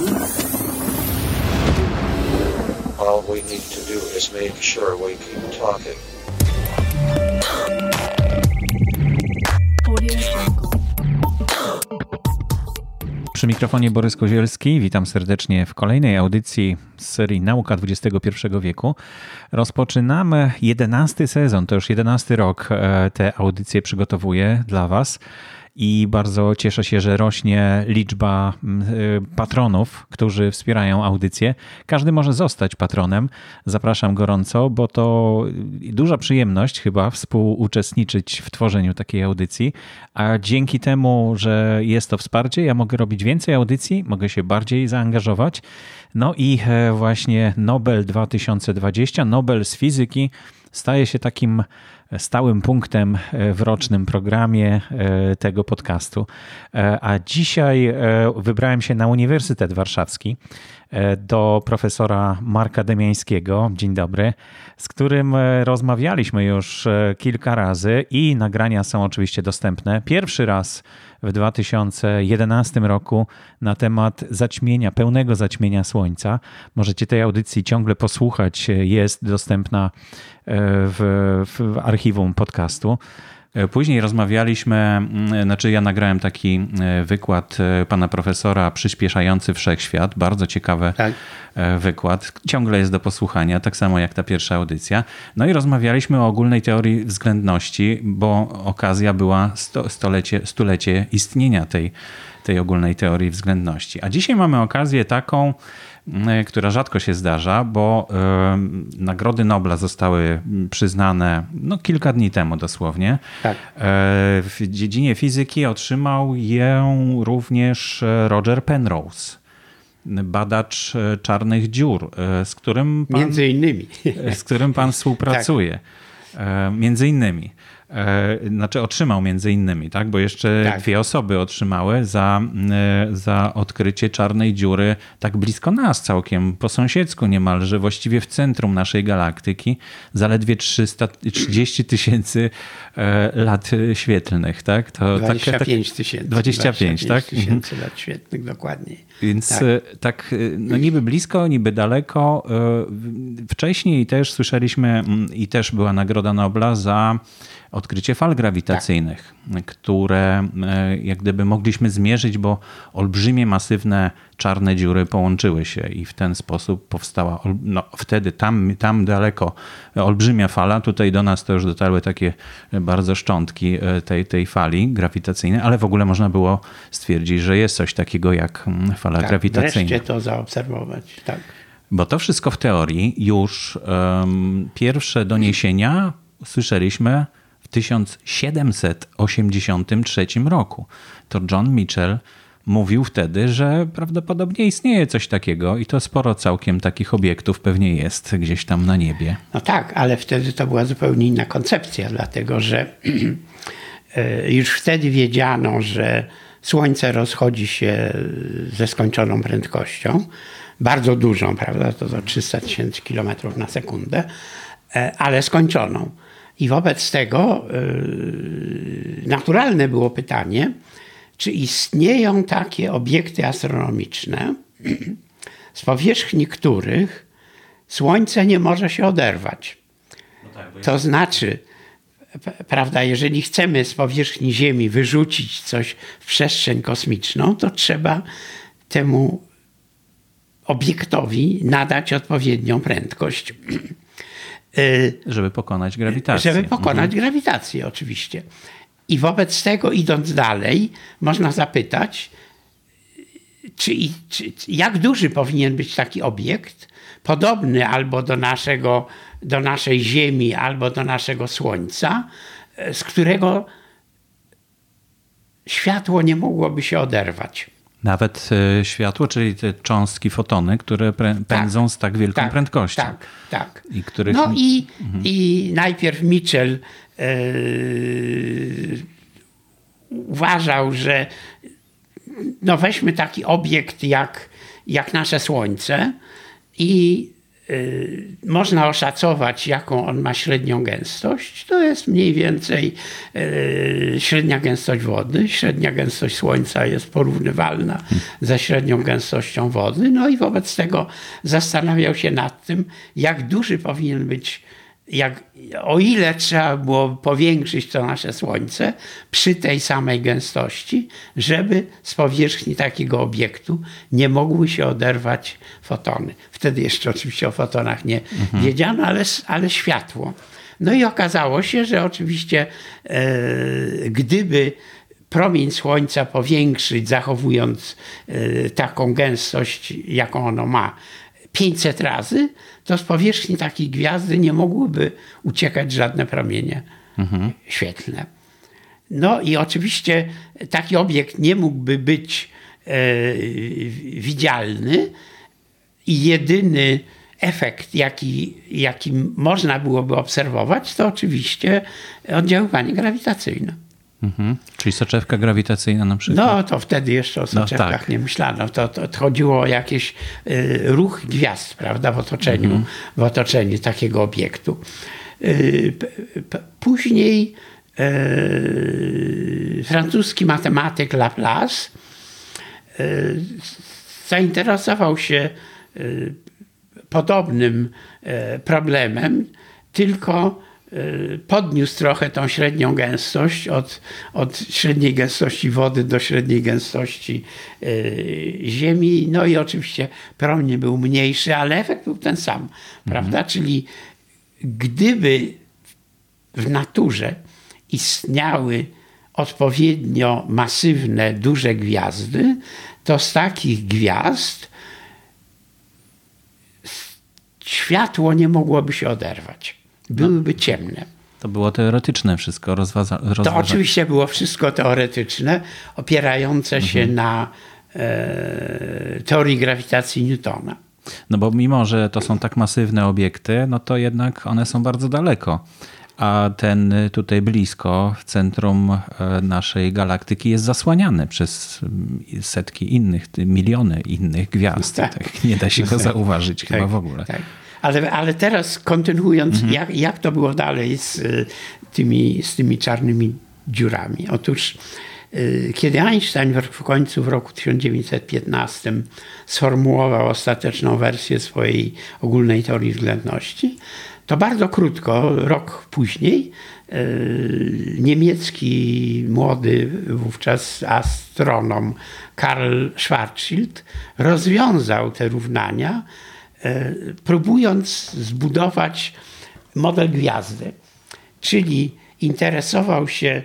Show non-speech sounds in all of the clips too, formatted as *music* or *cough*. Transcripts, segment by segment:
All we need to do is make sure we keep talking. Przy mikrofonie Borys Kozielski. Witam serdecznie w kolejnej audycji z serii Nauka XXI wieku. Rozpoczynamy jedenasty sezon, to już jedenasty rok e, te audycje przygotowuję dla Was i bardzo cieszę się, że rośnie liczba mm, y, patronów, którzy wspierają audycję. Każdy może zostać patronem. Zapraszam gorąco, bo to duża przyjemność chyba współuczestniczyć w tworzeniu takiej audycji, a dzięki temu, że jest to wsparcie, ja mogę robić więcej audycji, mogę się bardziej zaangażować. No i e, właśnie Nobel 2020, Nobel z fizyki staje się takim stałym punktem e, w rocznym programie e, tego podcastu. E, a dzisiaj wybrałem się na Uniwersytet Warszawski do profesora Marka Demiańskiego, dzień dobry, z którym rozmawialiśmy już kilka razy i nagrania są oczywiście dostępne. Pierwszy raz w 2011 roku na temat zaćmienia, pełnego zaćmienia Słońca. Możecie tej audycji ciągle posłuchać, jest dostępna w, w archiwum podcastu. Później rozmawialiśmy, mm, znaczy ja nagrałem taki e, wykład e, pana profesora Przyspieszający Wszechświat, bardzo ciekawy tak. E, wykład, ciągle jest do posłuchania, tak samo jak ta pierwsza audycja. No i rozmawialiśmy o ogólnej teorii względności, bo okazja była sto, stolecie, stulecie istnienia tej, tej ogólnej teorii względności. A dzisiaj mamy okazję taką, E, która rzadko się zdarza, bo e, nagrody Nobla zostały przyznane no, kilka dni temu dosłownie. Tak. E, w dziedzinie fizyki otrzymał je również Roger Penrose badacz czarnych dziur, z którym pan, między innymi, z którym pan *laughs* współpracuje. Tak. Między innymi. E, znaczy otrzymał między innymi, tak? bo jeszcze tak. dwie osoby otrzymały za, e, za odkrycie czarnej dziury tak blisko nas całkiem, po sąsiedzku niemalże, właściwie w centrum naszej galaktyki, zaledwie 330 tysięcy e, lat świetlnych. Tak? To 25 tysięcy. 25, 25 tak? tysięcy lat świetlnych, dokładnie. Więc tak, tak no niby blisko, niby daleko. Wcześniej też słyszeliśmy mm, i też była Nagroda Nobla za odkrycie fal grawitacyjnych, tak. które e, jak gdyby mogliśmy zmierzyć, bo olbrzymie, masywne czarne dziury połączyły się i w ten sposób powstała, no wtedy tam, tam daleko olbrzymia fala, tutaj do nas to już dotarły takie bardzo szczątki e, tej, tej fali grawitacyjnej, ale w ogóle można było stwierdzić, że jest coś takiego jak mm, fala tak, grawitacyjna. Wreszcie to zaobserwować, tak. Bo to wszystko w teorii już um, pierwsze doniesienia słyszeliśmy 1783 roku. To John Mitchell mówił wtedy, że prawdopodobnie istnieje coś takiego i to sporo całkiem takich obiektów pewnie jest gdzieś tam na niebie. No tak, ale wtedy to była zupełnie inna koncepcja, dlatego że *clears throat* e, już wtedy wiedziano, że Słońce rozchodzi się ze skończoną prędkością, bardzo dużą, prawda, to za 300 tysięcy kilometrów na sekundę, e, ale skończoną. I wobec tego yy, naturalne było pytanie, czy istnieją takie obiekty astronomiczne, *clears throat* z powierzchni których Słońce nie może się oderwać. No tak, to znaczy, prawda, jeżeli chcemy z powierzchni Ziemi wyrzucić coś w przestrzeń kosmiczną, to trzeba temu obiektowi nadać odpowiednią prędkość. *clears throat* Y, żeby pokonać grawitację. Żeby pokonać mhm. grawitację, oczywiście. I wobec tego, idąc dalej, można zapytać, czy, czy, jak duży powinien być taki obiekt, podobny albo do, naszego, do naszej Ziemi, albo do naszego Słońca, z którego światło nie mogłoby się oderwać. Nawet e, światło, czyli te cząstki, fotony, które tak. pędzą tak, z tak wielką tak, prędkością. Tak, tak. I których... No i, mhm. i najpierw Mitchell yy, uważał, że no weźmy taki obiekt jak, jak nasze Słońce i można oszacować, jaką on ma średnią gęstość. To jest mniej więcej y, średnia gęstość wody. Średnia gęstość słońca jest porównywalna ze średnią gęstością wody. No i wobec tego zastanawiał się nad tym, jak duży powinien być jak, o ile trzeba było powiększyć to nasze Słońce przy tej samej gęstości, żeby z powierzchni takiego obiektu nie mogły się oderwać fotony. Wtedy jeszcze oczywiście o fotonach nie mhm. wiedziano, ale, ale światło. No i okazało się, że oczywiście e, gdyby promień Słońca powiększyć, zachowując e, taką gęstość, jaką ono ma, 500 razy, to z powierzchni takiej gwiazdy nie mogłyby uciekać żadne promienie mhm. świetlne. No i oczywiście taki obiekt nie mógłby być e, widzialny i jedyny efekt, jaki, jaki można byłoby obserwować, to oczywiście oddziaływanie grawitacyjne. Mhm. Czyli soczewka grawitacyjna na przykład? No to wtedy jeszcze o no soczewkach no, tak. nie myślano. To, to, to, chodziło o jakiś y, ruch gwiazd, prawda, w otoczeniu, mhm. w otoczeniu takiego obiektu. Y, później y, francuski matematyk Laplace y, zainteresował się y, podobnym y, problemem, tylko podniósł trochę tą średnią gęstość od, od średniej gęstości wody do średniej gęstości y, ziemi. No i oczywiście promień był mniejszy, ale efekt był ten sam, mhm. prawda? Czyli gdyby w naturze istniały odpowiednio masywne, duże gwiazdy, to z takich gwiazd światło nie mogłoby się oderwać byłyby ciemne. To było teoretyczne wszystko, rozwaza, rozważa... To oczywiście było wszystko teoretyczne, opierające się mhm. na e, teorii grawitacji Newtona. No bo mimo, że to są tak masywne obiekty, no to jednak one są bardzo daleko. A ten tutaj blisko, w centrum e, naszej galaktyki, jest zasłaniany przez mm, setki innych, miliony innych gwiazd. Tak. tak nie da się go *laughs* zauważyć tak, chyba w ogóle. Tak. Ale, ale teraz kontynuując, mhm. jak, jak to było dalej z y, tymi, z tymi czarnymi dziurami. Otóż y, kiedy Einstein w końcu w roku 1915 sformułował ostateczną wersję swojej ogólnej teorii względności, to bardzo krótko, rok później, y, niemiecki młody wówczas astronom Karl Schwarzschild rozwiązał te równania próbując zbudować model gwiazdy, czyli interesował się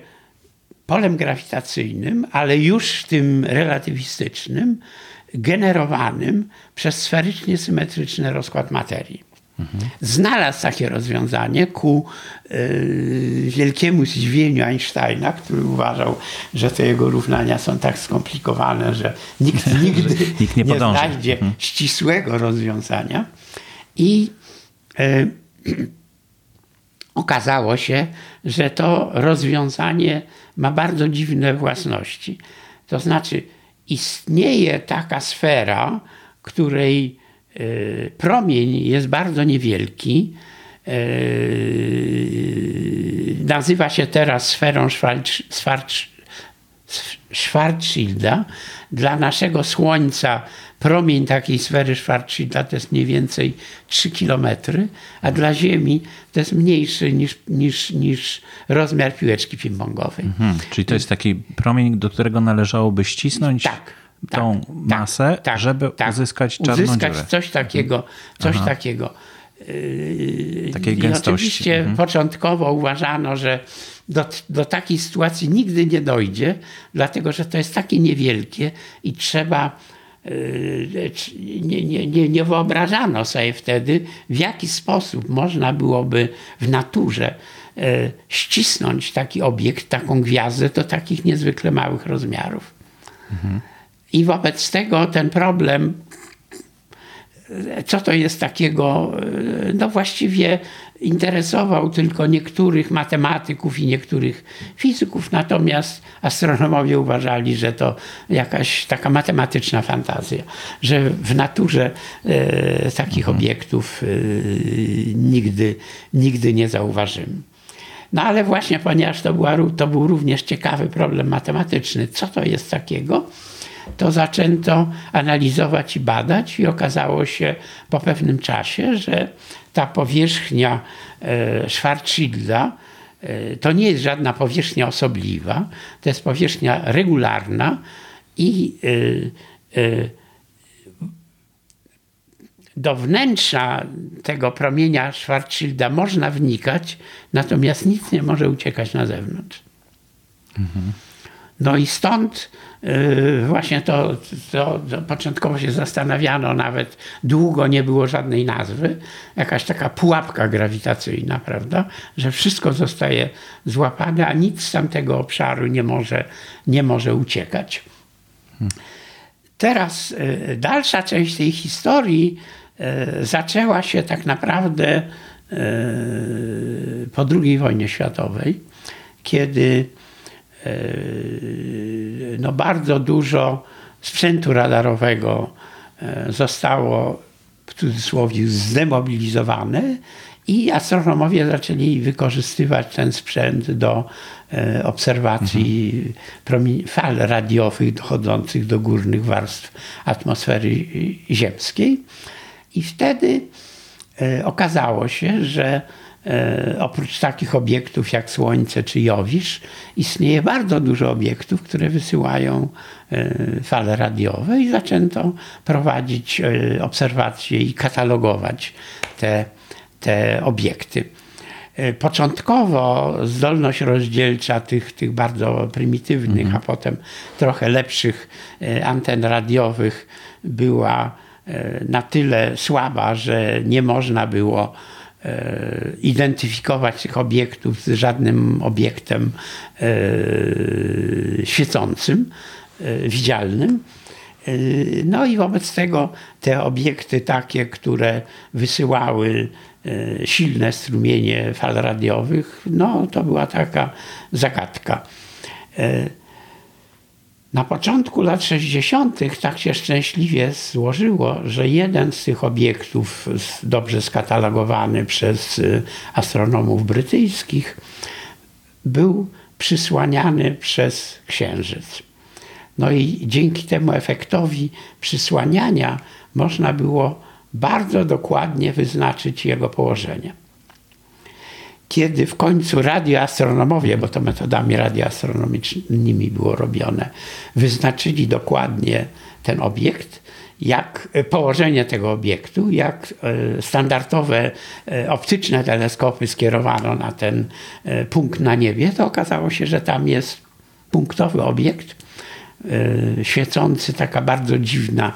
polem grawitacyjnym, ale już tym relatywistycznym, generowanym przez sferycznie symetryczny rozkład materii. Znalazł takie rozwiązanie ku y, wielkiemu zdziwieniu Einsteina, który uważał, że te jego równania są tak skomplikowane, że nikt *laughs* nigdy nikt nie, nie znajdzie mhm. ścisłego rozwiązania. I y, *clears throat* okazało się, że to rozwiązanie ma bardzo dziwne własności. To znaczy, istnieje taka sfera, której promień jest bardzo niewielki. E, nazywa się teraz sferą Schwarzschilda. Dla naszego Słońca promień takiej sfery Schwarzschilda to jest mniej więcej 3 km, a dla Ziemi to jest mniejszy niż, niż, niż rozmiar piłeczki ping-pongowej. Mhm, czyli to jest taki promień, do którego należałoby ścisnąć? Tak tą tak, masę, tak, tak, żeby tak, uzyskać czarną uzyskać dziurę. coś takiego, coś Aha. takiego. Yy, Takiej gęstości. oczywiście mhm. początkowo uważano, że do, do takiej sytuacji nigdy nie dojdzie, dlatego że to jest takie niewielkie i trzeba yy, nie, nie, nie, nie wyobrażano sobie wtedy, w jaki sposób można byłoby w naturze yy, ścisnąć taki obiekt, taką gwiazdę do takich niezwykle małych rozmiarów. Mhm. I wobec tego ten problem co to jest takiego, no właściwie interesował tylko niektórych matematyków i niektórych fizyków, natomiast astronomowie uważali, że to jakaś taka matematyczna fantazja, że w naturze e, takich mhm. obiektów e, nigdy, nigdy nie zauważymy. No ale właśnie, ponieważ to, była, to był również ciekawy problem matematyczny, co to jest takiego, to zaczęto analizować i badać, i okazało się po pewnym czasie, że ta powierzchnia e, Schwarzschilda e, to nie jest żadna powierzchnia osobliwa, to jest powierzchnia regularna i e, do wnętrza tego promienia Schwarzschilda można wnikać, natomiast nic nie może uciekać na zewnątrz. Mhm. No i stąd właśnie to, to, to, początkowo się zastanawiano, nawet długo nie było żadnej nazwy, jakaś taka pułapka grawitacyjna, prawda, że wszystko zostaje złapane, a nic z tamtego obszaru nie może, nie może uciekać. Teraz yy, dalsza część tej historii yy, zaczęła się tak naprawdę yy, po II wojnie światowej, kiedy Yy, no bardzo dużo sprzętu radarowego e, zostało w cudzysłowie zdemobilizowane i astronomowie zaczęli wykorzystywać ten sprzęt do e, obserwacji mhm. fal radiowych dochodzących do górnych warstw atmosfery ziemskiej. I wtedy e, okazało się, że E, oprócz takich obiektów jak Słońce czy Jowisz, istnieje bardzo dużo obiektów, które wysyłają e, fale radiowe i zaczęto prowadzić e, obserwacje i katalogować te, te obiekty. Początkowo zdolność rozdzielcza tych, tych bardzo prymitywnych, mhm. a potem trochę lepszych anten radiowych była na tyle słaba, że nie można było E, identyfikować tych obiektów z żadnym obiektem e, świecącym, e, widzialnym. No i wobec tego te obiekty takie, które wysyłały silne strumienie fal radiowych, no to była taka zagadka. Na początku lat 60. tak się szczęśliwie złożyło, że jeden z tych obiektów, dobrze skatalogowany przez y, astronomów brytyjskich, był przysłaniany przez Księżyc. No i dzięki temu efektowi przysłaniania można było bardzo dokładnie wyznaczyć jego położenie kiedy w końcu radioastronomowie, bo to metodami radioastronomicznymi było robione, wyznaczyli dokładnie ten obiekt, jak e, położenie tego obiektu, jak e, standardowe e, optyczne teleskopy skierowano na ten punkt na niebie, to okazało się, że tam jest punktowy obiekt, świecący, taka bardzo dziwna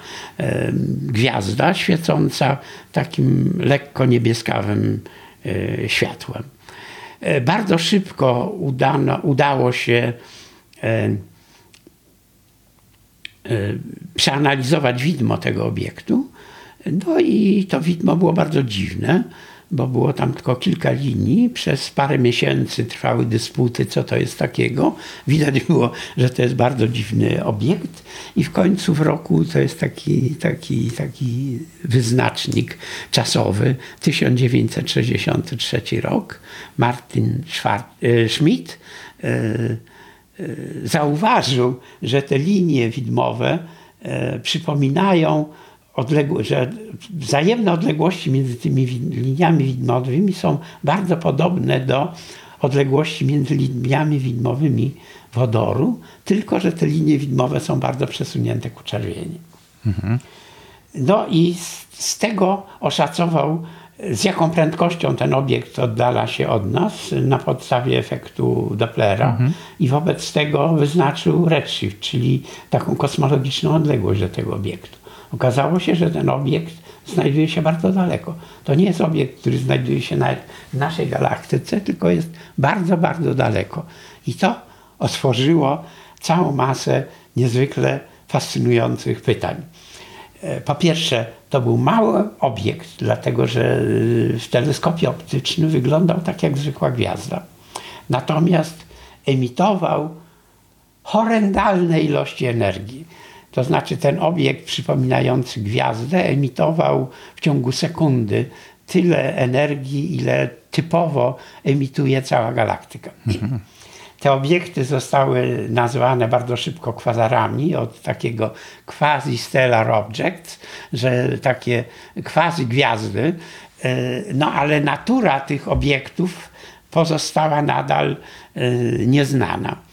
gwiazda, świecąca takim lekko niebieskawym światłem. E, bardzo szybko udano, udało się e, e, przeanalizować widmo tego obiektu. No i to widmo było bardzo dziwne bo było tam tylko kilka linii. Przez parę miesięcy trwały dysputy, co to jest takiego. Widać było, że to jest bardzo dziwny obiekt i w końcu w roku to jest taki, taki, taki wyznacznik czasowy, 1963 rok. Martin e, Schmidt e, e, zauważył, że te linie widmowe przypominają odległo, że wzajemne odległości między tymi liniami widmowymi są bardzo podobne do odległości między liniami widmowymi wodoru, tylko że te linie widmowe są bardzo przesunięte ku czerwieni. Mhm. No i z, z, tego oszacował, z jaką prędkością ten obiekt oddala się od nas na podstawie efektu Dopplera mhm. i wobec tego wyznaczył redshift, czyli taką kosmologiczną odległość do tego obiektu. Okazało się, że ten obiekt znajduje się bardzo daleko. To nie jest obiekt, który znajduje się nawet w naszej galaktyce, tylko jest bardzo, bardzo daleko. I to otworzyło całą masę niezwykle fascynujących pytań. e, po pierwsze, to był mały obiekt, dlatego że w teleskopie optycznym wyglądał tak jak zwykła gwiazda. Natomiast emitował horrendalne ilości energii. To znaczy ten obiekt przypominający gwiazdę emitował w ciągu sekundy tyle energii, ile typowo emituje cała galaktyka. Mhm. Te obiekty zostały nazwane bardzo szybko kwazarami od takiego quasi-stellar objects, że takie quasi-gwiazdy. E, no ale natura tych obiektów pozostała nadal e, nieznana.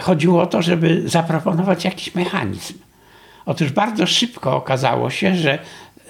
Chodziło o to, żeby zaproponować jakiś mechanizm. Otóż bardzo szybko okazało się, że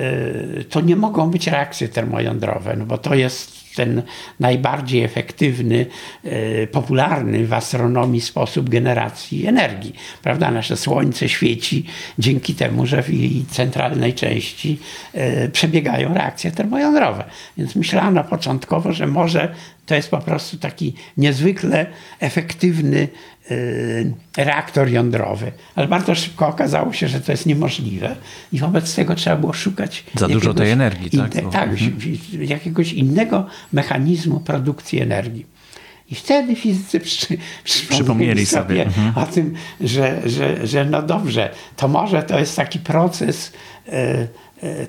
e, to nie mogą być reakcje termojądrowe, no bo to jest ten najbardziej efektywny, e, popularny w astronomii sposób generacji energii. Prawda? Nasze Słońce świeci dzięki temu, że w jej centralnej części e, przebiegają reakcje termojądrowe. Więc myślano początkowo, że może to jest po prostu taki niezwykle efektywny y, reaktor jądrowy. Ale bardzo szybko okazało się, że to jest niemożliwe i wobec tego trzeba było szukać. Za dużo tej energii, tak? Tak, mhm. jakiegoś innego mechanizmu produkcji energii. I wtedy fizycy przy, przypomnieli sobie, mhm. o tym, że, że, że no dobrze, to może to jest taki proces. Y,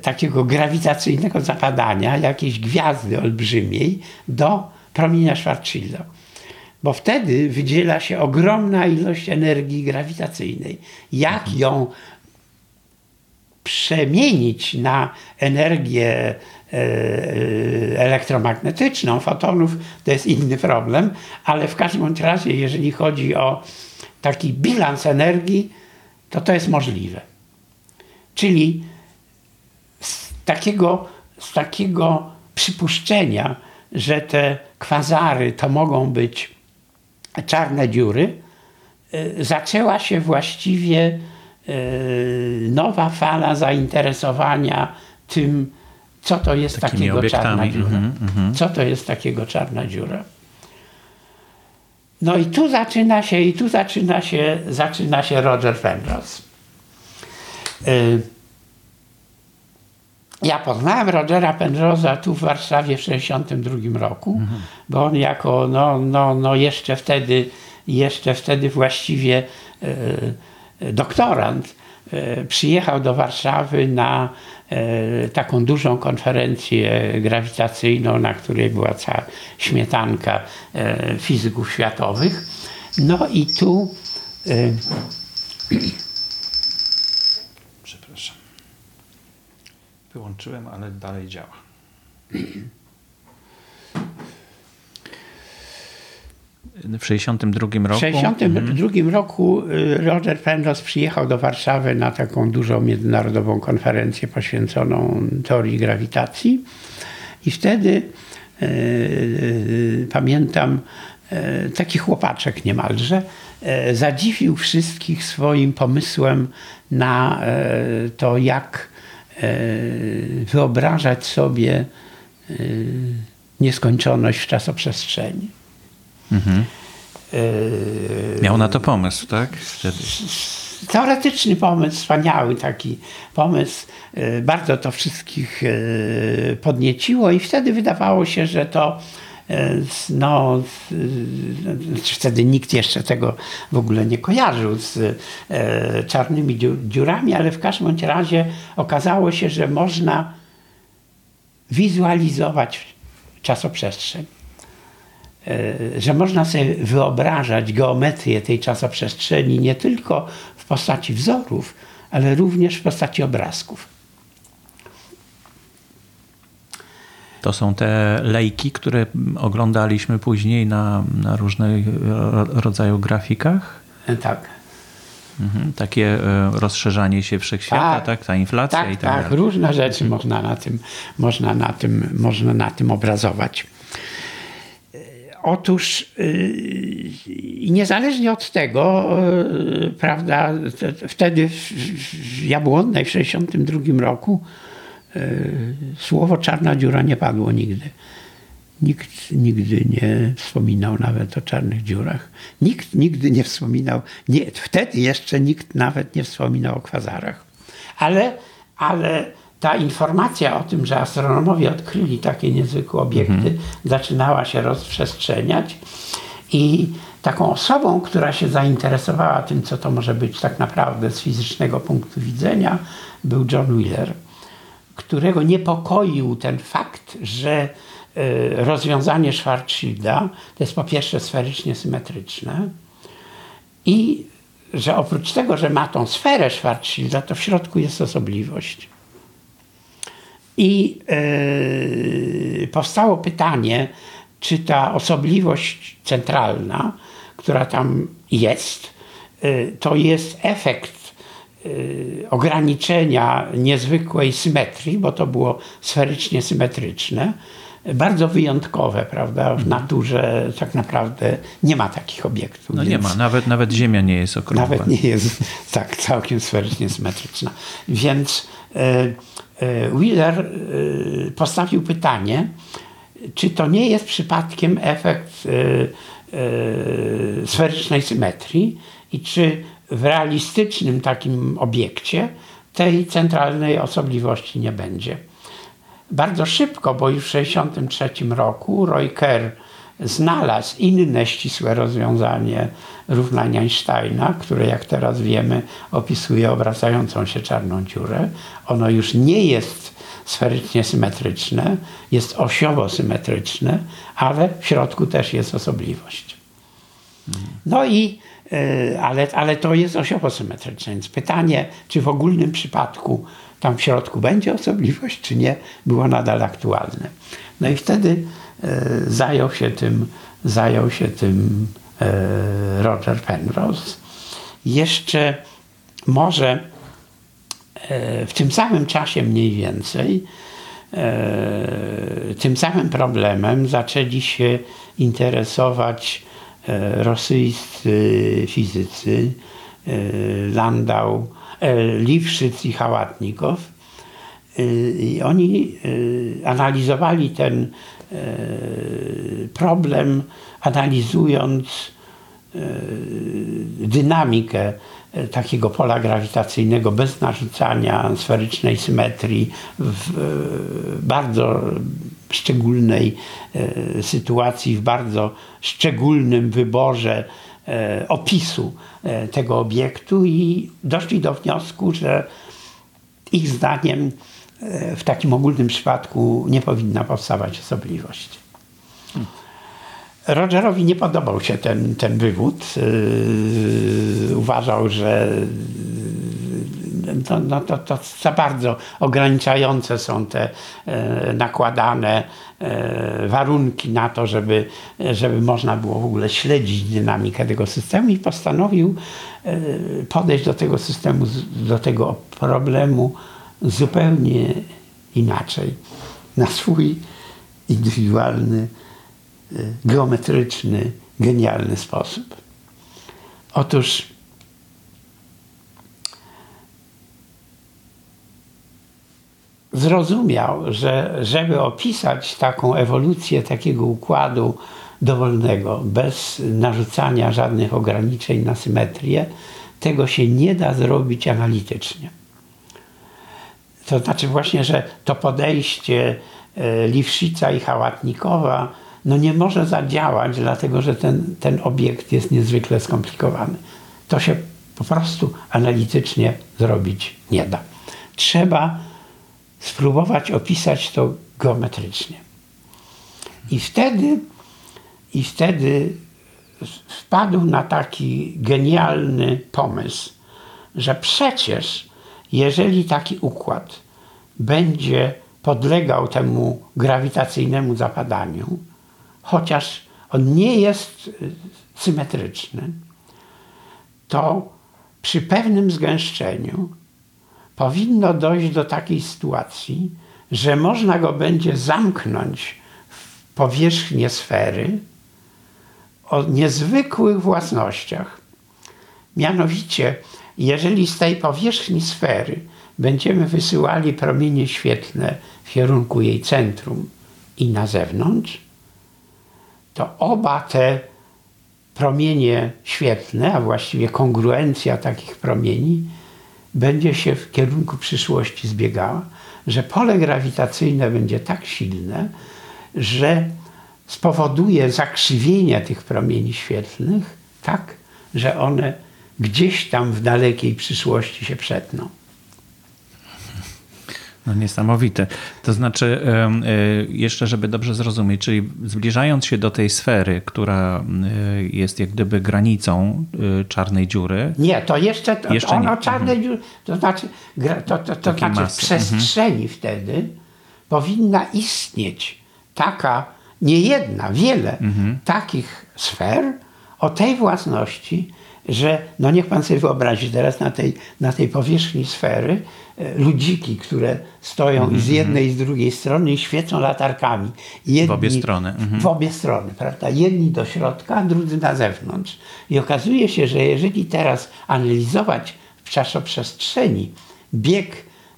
takiego grawitacyjnego zapadania jakiejś gwiazdy olbrzymiej do promienia Schwarzschilda. Bo wtedy wydziela się ogromna ilość energii grawitacyjnej. Jak mhm. ją przemienić na energię e, e, elektromagnetyczną fotonów, to jest inny problem, ale w każdym razie, jeżeli chodzi o taki bilans energii, to to jest możliwe. Czyli z takiego, z takiego przypuszczenia, że te kwazary to mogą być czarne dziury, y, zaczęła się właściwie nowa fala zainteresowania tym, co to jest Takimi takiego obiektami. czarna dziura. Mm -hmm. Co to jest takiego czarna dziura. No i tu zaczyna się, i tu zaczyna się, zaczyna się Roger Penrose. Y ja poznałem Rogera Penrose'a tu w Warszawie w 1962 roku, mhm. bo on jako no, no, no jeszcze wtedy jeszcze wtedy właściwie e doktorant e, przyjechał do Warszawy na e, taką dużą konferencję grawitacyjną, na której była cała śmietanka e, fizyków światowych. No i tu e, Wyłączyłem, ale dalej działa. W 1962 roku. W 1962 mhm. roku y, Roger Penrose przyjechał do Warszawy na taką dużą międzynarodową konferencję poświęconą teorii grawitacji. I wtedy yy, yy, pamiętam yy, taki chłopaczek niemalże zadziwił wszystkich swoim pomysłem na to, jak wyobrażać sobie nieskończoność w czasoprzestrzeni. Mhm. E, Miał na to pomysł, tak? Wtedy. Teoretyczny pomysł, wspaniały taki pomysł. Bardzo to wszystkich podnieciło i wtedy wydawało się, że to no, wtedy nikt jeszcze tego w ogóle nie kojarzył z e, czarnymi dziurami, ale w każdym razie okazało się, że można wizualizować czasoprzestrzeń. E, że można sobie wyobrażać geometrię tej czasoprzestrzeni nie tylko w postaci wzorów, ale również w postaci obrazków. To są te lejki, które oglądaliśmy później na, na różnych rodzaju grafikach? E, tak. Mhm, takie e, rozszerzanie się wszechświata, tak, tak ta inflacja tak, i tak, tak dalej. różne rzeczy można na tym, można na tym, można na tym obrazować. Otóż niezależnie od tego, prawda, wtedy w Jabłonnej w 1962 roku E, słowo czarna dziura nie padło nigdy. Nikt nigdy nie wspominał nawet o czarnych dziurach. Nikt nigdy nie wspominał, nie, wtedy jeszcze nikt nawet nie wspominał o kwazarach. Ale, ale ta informacja o tym, że astronomowie odkryli takie niezwykłe obiekty, mhm. zaczynała się rozprzestrzeniać i taką osobą, która się zainteresowała tym, co to może być tak naprawdę z fizycznego punktu widzenia, był John Wheeler, którego niepokoił ten fakt, że e, rozwiązanie Schwarzschilda to jest po pierwsze sferycznie symetryczne i że oprócz tego, że ma tą sferę Schwarzschilda, to w środku jest osobliwość. I yy, powstało pytanie, czy ta osobliwość centralna, która tam jest, yy, to jest efekt yy, ograniczenia niezwykłej symetrii, bo to było sferycznie symetryczne, bardzo wyjątkowe, prawda? W naturze tak naprawdę nie ma takich obiektów. No nie ma, nawet, nawet Ziemia nie jest okrągła. Nawet nie jest *laughs* tak całkiem sferycznie symetryczna. Więc Wheeler e, postawił pytanie, czy to nie jest przypadkiem efekt sferycznej symetrii i czy w realistycznym takim obiekcie tej centralnej osobliwości nie będzie. Bardzo szybko, bo już w 1963 roku Roy Kerr znalazł inne ścisłe rozwiązanie równania Einsteina, które jak teraz wiemy opisuje obracającą się czarną dziurę. Ono już nie jest sferycznie symetryczne, jest osiowo symetryczne, ale w środku też jest osobliwość. No i e, ale, ale to jest osiowo symetryczne, więc pytanie, czy w ogólnym przypadku tam w środku będzie osobliwość, czy nie, było nadal aktualne. No i wtedy e, zajął się tym, zajął się tym Roger Penrose. Jeszcze może e, w tym samym czasie mniej więcej e, tym samym problemem zaczęli się interesować e, rosyjscy fizycy e, Landau, E, Liwszyc i Hałatnikow. E, I oni e, analizowali ten problem, analizując dynamikę takiego pola grawitacyjnego bez narzucania sferycznej symetrii w bardzo szczególnej sytuacji, w bardzo szczególnym wyborze E, opisu e, tego obiektu i doszli do wniosku, że ich zdaniem e, w takim ogólnym przypadku nie powinna powstawać osobliwość. Rogerowi nie podobał się ten, ten wywód. Uważał, że to, no to, to za bardzo ograniczające są te e, nakładane e, warunki na to, żeby, żeby można było w ogóle śledzić dynamikę tego systemu i postanowił e, podejść do tego systemu, do tego problemu zupełnie inaczej. Na swój indywidualny, geometryczny, genialny sposób. Otóż zrozumiał, że żeby opisać taką ewolucję takiego układu dowolnego, bez narzucania żadnych ograniczeń na symetrię, tego się nie da zrobić analitycznie. To znaczy właśnie, że to podejście e, Liwszica i Hałatnikowa no nie może zadziałać, dlatego że ten, ten obiekt jest niezwykle skomplikowany. To się po prostu analitycznie zrobić nie da. Trzeba spróbować opisać to geometrycznie. I wtedy, i wtedy wpadł na taki genialny pomysł, że przecież jeżeli taki układ będzie podlegał temu grawitacyjnemu zapadaniu, chociaż on nie jest symetryczny, to przy pewnym zgęszczeniu powinno dojść do takiej sytuacji, że można go będzie zamknąć w powierzchnię sfery o niezwykłych własnościach. Mianowicie, jeżeli z tej powierzchni sfery będziemy wysyłali promienie świetlne w kierunku jej centrum i na zewnątrz, to oba te promienie świetlne, a właściwie kongruencja takich promieni, będzie się w kierunku przyszłości zbiegała, że pole grawitacyjne będzie tak silne, że spowoduje zakrzywienie tych promieni świetlnych tak, że one gdzieś tam w dalekiej przyszłości się przetną. No niesamowite. To znaczy, y, jeszcze żeby dobrze zrozumieć, czyli zbliżając się do tej sfery, która y, jest jak gdyby granicą y, czarnej dziury. Nie, to jeszcze, to, jeszcze ono nie. czarnej mhm. dziury, to znaczy, to, to, to znaczy w przestrzeni mhm. wtedy powinna istnieć taka, nie jedna, wiele mhm. takich sfer o tej własności, że no niech pan sobie wyobrazi teraz na tej, na tej powierzchni sfery e, ludziki, które stoją mm -hmm. z jednej i z drugiej strony i świecą latarkami. Jedni, w obie strony. Mm -hmm. W obie strony, prawda? Jedni do środka, drudzy na zewnątrz. I okazuje się, że jeżeli teraz analizować w czasoprzestrzeni bieg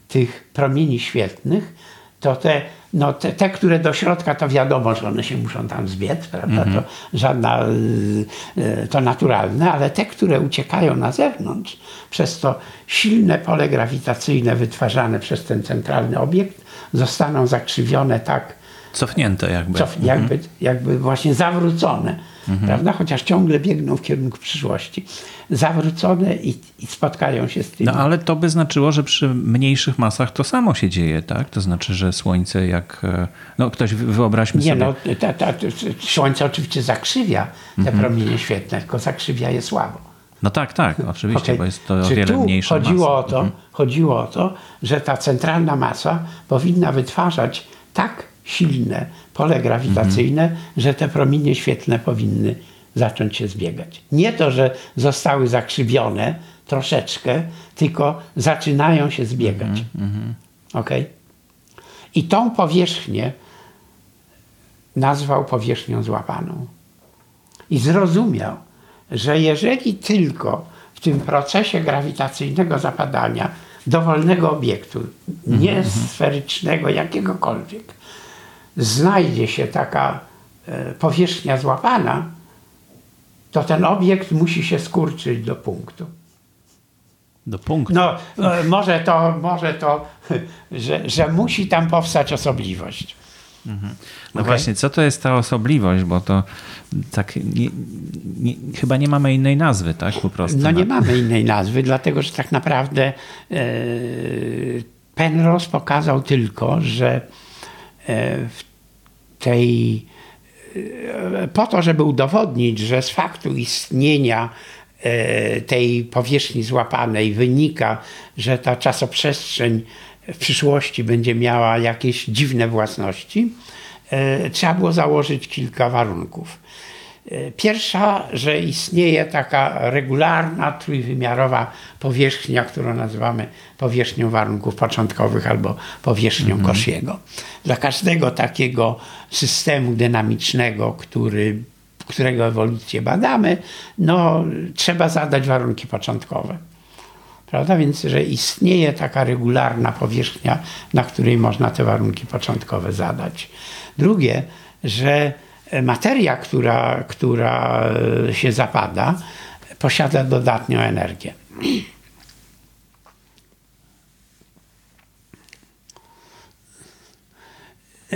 tych promieni świetlnych, to te no te, te, które do środka, to wiadomo, że one się muszą tam zbiec, prawda? Mm -hmm. To żadna, y, y, to naturalne, ale te, które uciekają na zewnątrz, przez to silne pole grawitacyjne wytwarzane przez ten centralny obiekt, zostaną zakrzywione tak. Cofnięte jakby. Cof, jakby, mm -hmm. jakby właśnie zawrócone mhm. prawda? Chociaż ciągle biegną w kierunku przyszłości. Zawrócone i, i, spotkają się z tym. No ale to by znaczyło, że przy mniejszych masach to samo się dzieje, tak? To znaczy, że Słońce jak... E, no ktoś wyobraźmy Nie, sobie... no, ta, ta, Słońce oczywiście zakrzywia te mhm. promienie świetne, tylko zakrzywia je słabo. No tak, tak, oczywiście, okay. bo jest to Czy o wiele mniejsza chodziło masa. O to, mhm. Chodziło o to, że ta centralna masa powinna wytwarzać tak silne pole grawitacyjne, mhm. że te promienie świetlne powinny zacząć się zbiegać. Nie to, że zostały zakrzywione troszeczkę, tylko zaczynają się zbiegać. Mhm. Ok? I tą powierzchnię nazwał powierzchnią złapaną. I zrozumiał, że jeżeli tylko w tym procesie grawitacyjnego zapadania dowolnego obiektu, nie sferycznego, jakiegokolwiek, znajdzie się taka e, powierzchnia złapana, to ten obiekt musi się skurczyć do punktu. Do punktu. No, e, może to, może to *laughs* że, że musi tam powstać osobliwość. Mhm. No okay. właśnie, co to jest ta osobliwość, bo to tak nie, nie, chyba nie mamy innej nazwy, tak po prostu. No nie mamy innej nazwy, dlatego że tak naprawdę e, Penrose pokazał tylko, że w tej, e, po to, żeby udowodnić, że z faktu istnienia e, tej powierzchni złapanej wynika, że ta czasoprzestrzeń w przyszłości będzie miała jakieś dziwne własności, trzeba było założyć kilka warunków. Pierwsza, że istnieje taka regularna, trójwymiarowa powierzchnia, którą nazywamy powierzchnią warunków początkowych albo powierzchnią mhm. Kosiego. Dla każdego takiego systemu dynamicznego, który, którego ewolucję badamy, no, trzeba zadać warunki początkowe. Prawda? Więc, że istnieje taka regularna powierzchnia, na której można te warunki początkowe zadać. Drugie, że materia, która, która się zapada, posiada dodatnią energię.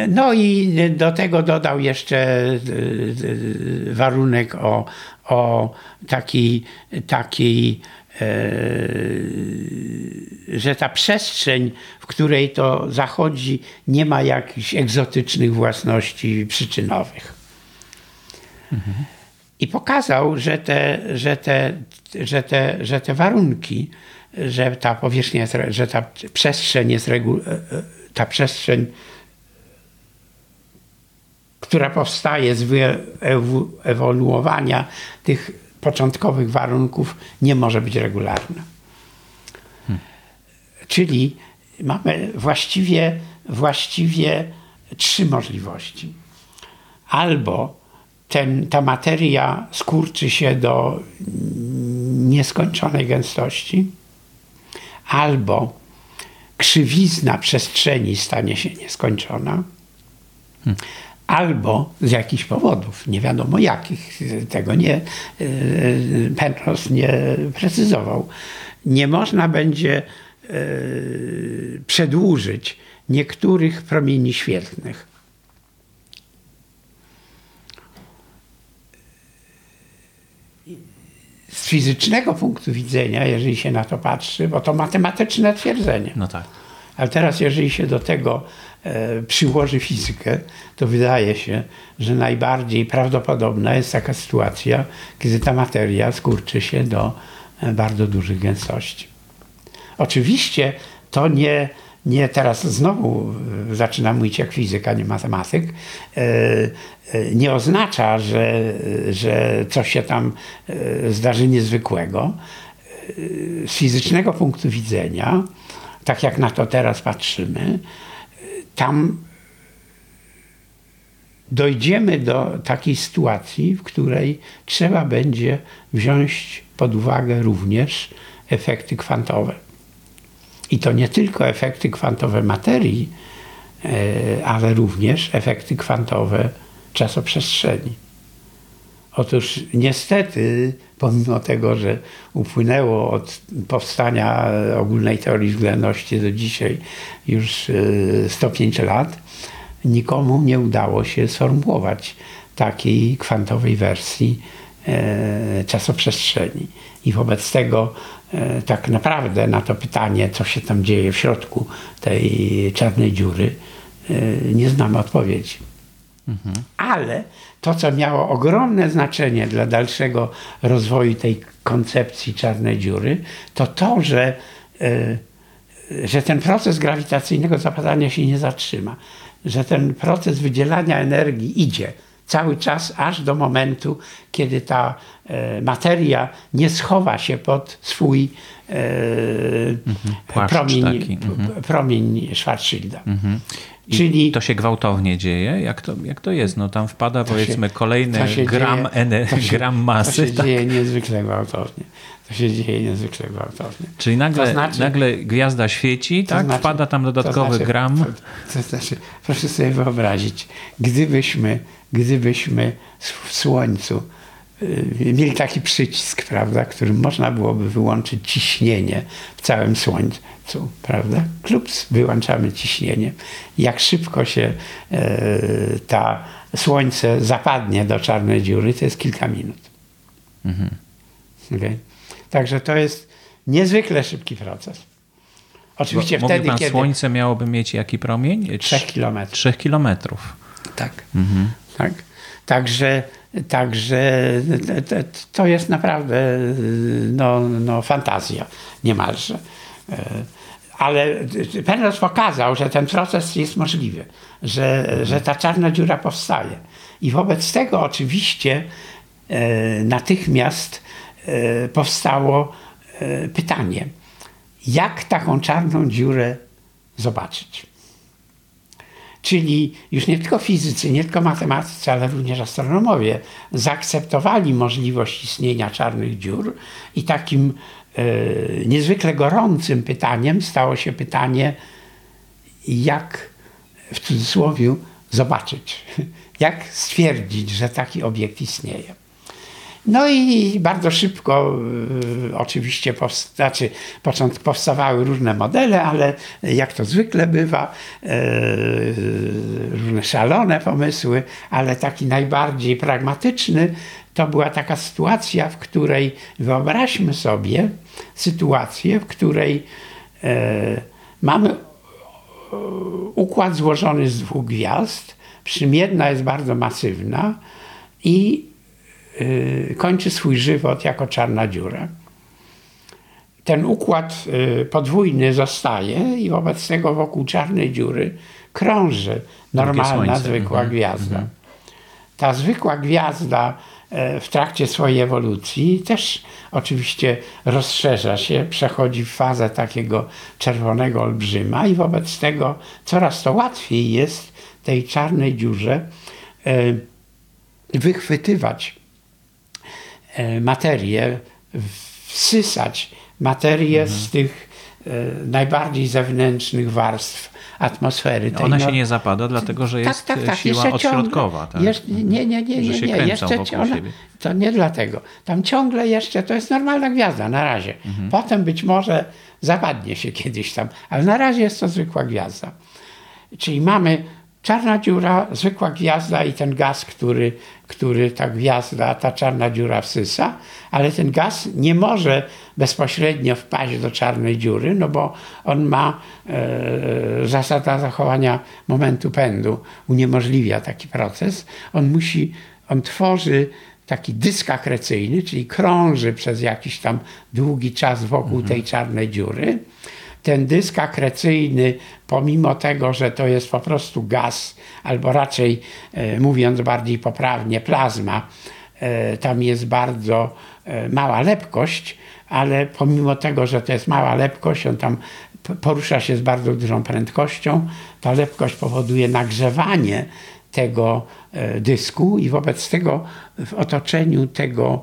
No i do tego dodał jeszcze e, e, warunek o, o taki, taki e, że ta przestrzeń, w której to zachodzi, nie ma jakichś egzotycznych własności przyczynowych. I pokazał, że te, że, te, że, te, że te warunki, że ta powierzchnia, że ta przestrzeń jest regu, ta przestrzeń która powstaje z wyewoluowania tych początkowych warunków, nie może być regularna. Czyli mamy właściwie, właściwie trzy możliwości. Albo ten, ta materia skurczy się do nieskończonej gęstości, albo krzywizna przestrzeni stanie się nieskończona, hmm albo z jakichś powodów, nie wiadomo jakich, tego nie, Penrose nie precyzował, nie można będzie przedłużyć niektórych promieni świetlnych. Z fizycznego punktu widzenia, jeżeli się na to patrzy, bo to matematyczne twierdzenie. No tak. Ale teraz, jeżeli się do tego e, przyłoży fizykę, to wydaje się, że najbardziej prawdopodobna jest taka sytuacja, kiedy ta materia skurczy się do e, bardzo dużych gęstości. Oczywiście to nie, nie teraz znowu e, zaczynam mówić jak fizyk, a nie matematyk, e, e, nie oznacza, że, że coś się tam zdarzy niezwykłego. Z fizycznego punktu widzenia, tak jak na to teraz patrzymy, tam dojdziemy do takiej sytuacji, w której trzeba będzie wziąć pod uwagę również efekty kwantowe. I to nie tylko efekty kwantowe materii, e, ale również efekty kwantowe czasoprzestrzeni. Otóż niestety, pomimo tego, że upłynęło od powstania ogólnej teorii względności do dzisiaj już 105 e, lat, nikomu nie udało się sformułować takiej kwantowej wersji e, czasoprzestrzeni. I wobec tego tak naprawdę na to pytanie, co się tam dzieje w środku tej czarnej dziury, e, nie znamy odpowiedzi. Mhm. Ale to, co miało ogromne znaczenie dla dalszego rozwoju tej koncepcji czarnej dziury, to to, że, e, że ten proces grawitacyjnego zapadania się nie zatrzyma, że ten proces wydzielania energii idzie cały czas aż do momentu, kiedy ta e, materia nie schowa się pod swój e, mhm. promień, mhm. promień Schwarzschilda. Mhm. Czyli to się gwałtownie dzieje? Jak to, jak to jest? No tam wpada powiedzmy się, kolejny gram, dzieje, się, *laughs* gram masy. To się tak? dzieje niezwykle gwałtownie. To się dzieje niezwykle gwałtownie. Czyli nagle, znaczy, nagle gwiazda świeci, tak? Znaczy, wpada tam dodatkowy to znaczy, gram. To, to znaczy, proszę sobie wyobrazić, gdybyśmy gdybyśmy w Słońcu y, mieli taki przycisk, prawda, którym można byłoby wyłączyć ciśnienie w całym Słońcu, prawda? Klups, wyłączamy ciśnienie. Jak szybko się e, ta Słońce zapadnie do czarnej dziury, to jest kilka minut. Mhm. Okay? Także to jest niezwykle szybki proces. Oczywiście Bo, wtedy, pan, kiedy... Słońce miałoby mieć jaki promień? 3 kilometrów. 3 kilometrów. Tak. Mhm. Tak? Także, także to jest naprawdę no, no, fantazja niemalże. Ale Penrose pokazał, że ten proces jest możliwy, że, że ta czarna dziura powstaje. I wobec tego oczywiście e, natychmiast e, powstało e, pytanie, jak taką czarną dziurę zobaczyć? Czyli już nie tylko fizycy, nie tylko matematycy, ale również astronomowie zaakceptowali możliwość istnienia czarnych dziur i takim e, niezwykle gorącym pytaniem stało się pytanie, jak w cudzysłowie zobaczyć, *laughs* jak stwierdzić, że taki obiekt istnieje. No i bardzo szybko y, oczywiście powsta znaczy, powstawały różne modele, ale jak to zwykle bywa, y, różne szalone pomysły, ale taki najbardziej pragmatyczny to była taka sytuacja, w której wyobraźmy sobie sytuację, w której y, mamy układ złożony z dwóch gwiazd, przy jedna jest bardzo masywna i kończy swój żywot jako czarna dziura. Ten układ y, podwójny zostaje i wobec tego wokół czarnej dziury krąży normalna, zwykła mhm. gwiazda. Mhm. Ta zwykła gwiazda e, w trakcie swojej ewolucji też oczywiście rozszerza się, przechodzi w fazę takiego czerwonego olbrzyma i wobec tego coraz to łatwiej jest tej czarnej dziurze wychwytywać materię, wsysać materię mhm. z tych najbardziej zewnętrznych warstw atmosfery. Tej Ona się nie zapada, dlatego że tak, jest tak, tak, siła odśrodkowa. tak? Jeszcze, nie, nie, nie, nie, nie. Jeszcze ona, to nie dlatego. Tam ciągle jeszcze, to jest normalna gwiazda na razie. Mhm. Potem być może zapadnie się kiedyś tam, ale na razie jest to zwykła gwiazda. Czyli mamy czarna dziura, zwykła gwiazda i ten gaz, który, który ta gwiazda, ta czarna dziura wsysa, ale ten gaz nie może bezpośrednio wpaść do czarnej dziury, no bo on ma e, zasada zachowania momentu pędu, uniemożliwia taki proces. On musi, on tworzy taki dysk akrecyjny, czyli krąży przez jakiś tam długi czas wokół mhm. tej czarnej dziury ten dysk akrecyjny, pomimo tego, że to jest po prostu gaz, albo raczej e, mówiąc bardziej poprawnie, plazma, e, tam jest bardzo e, mała lepkość, ale pomimo tego, że to jest mała lepkość, on tam porusza się z bardzo dużą prędkością, ta lepkość powoduje nagrzewanie tego dysku i wobec tego w otoczeniu tego,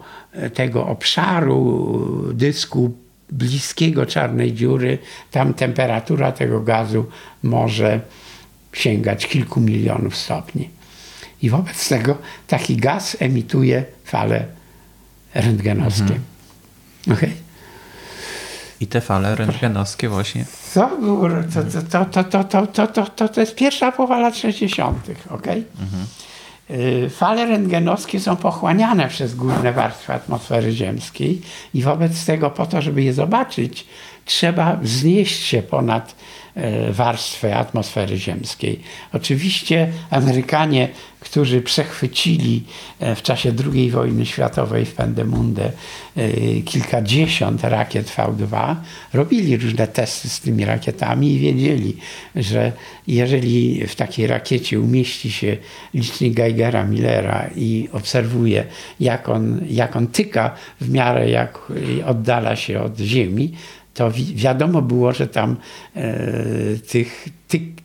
tego obszaru dysku bliskiego czarnej dziury, tam temperatura tego gazu może sięgać kilku milionów stopni. I wobec tego taki gaz emituje fale rentgenowskie. Mhm. Okay? I te fale rentgenowskie właśnie. To, to, to, to, to, to, to, to, to jest pierwsza połowa lat 60. Okay? Mhm. Y, fale rentgenowskie są pochłaniane przez górne warstwy atmosfery ziemskiej i wobec tego po to, żeby je zobaczyć, trzeba wznieść się ponad E, warstwę atmosfery ziemskiej. Oczywiście Amerykanie, którzy przechwycili e, w czasie II wojny światowej w Pendemunde e, kilkadziesiąt rakiet V2, robili różne testy z tymi rakietami i wiedzieli, że jeżeli w takiej rakiecie umieści się licznik Geigera Millera i obserwuje, jak on, jak on tyka w miarę jak oddala się od Ziemi, to wi wiadomo było, że tam e, tych, tyk,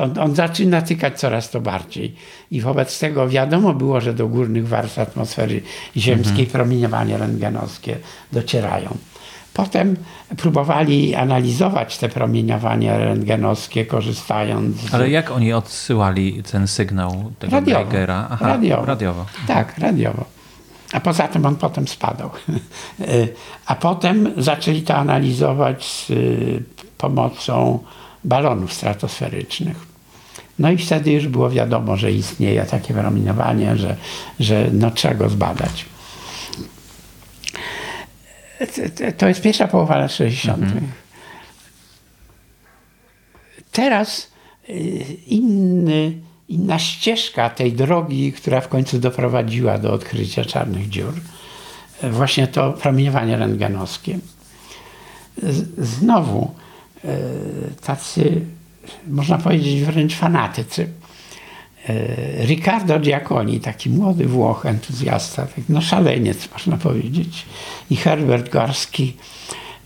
on, on, zaczyna tykać coraz to bardziej. I wobec tego wiadomo było, że do górnych warstw atmosfery ziemskiej mhm. promieniowanie rentgenowskie docierają. Potem próbowali analizować te promieniowania rentgenowskie, korzystając z... Ale jak oni odsyłali ten sygnał tego radiowo? Aha, radiowo. radiowo. Tak, radiowo. A poza tym on potem spadał. *laughs* A potem zaczęli to analizować z y, pomocą balonów stratosferycznych. No i wtedy już było wiadomo, że istnieje takie promieniowanie, że, że no, trzeba go zbadać. To jest pierwsza połowa lat 60. Mhm. Teraz y, inny inna ścieżka tej drogi, która w końcu doprowadziła do odkrycia czarnych dziur. Właśnie to promieniowanie rentgenowskie. Znowu tacy, można powiedzieć wręcz fanatycy. E, Riccardo Giacconi, taki młody Włoch, entuzjasta, tak, no szaleniec można powiedzieć, i Herbert Gorski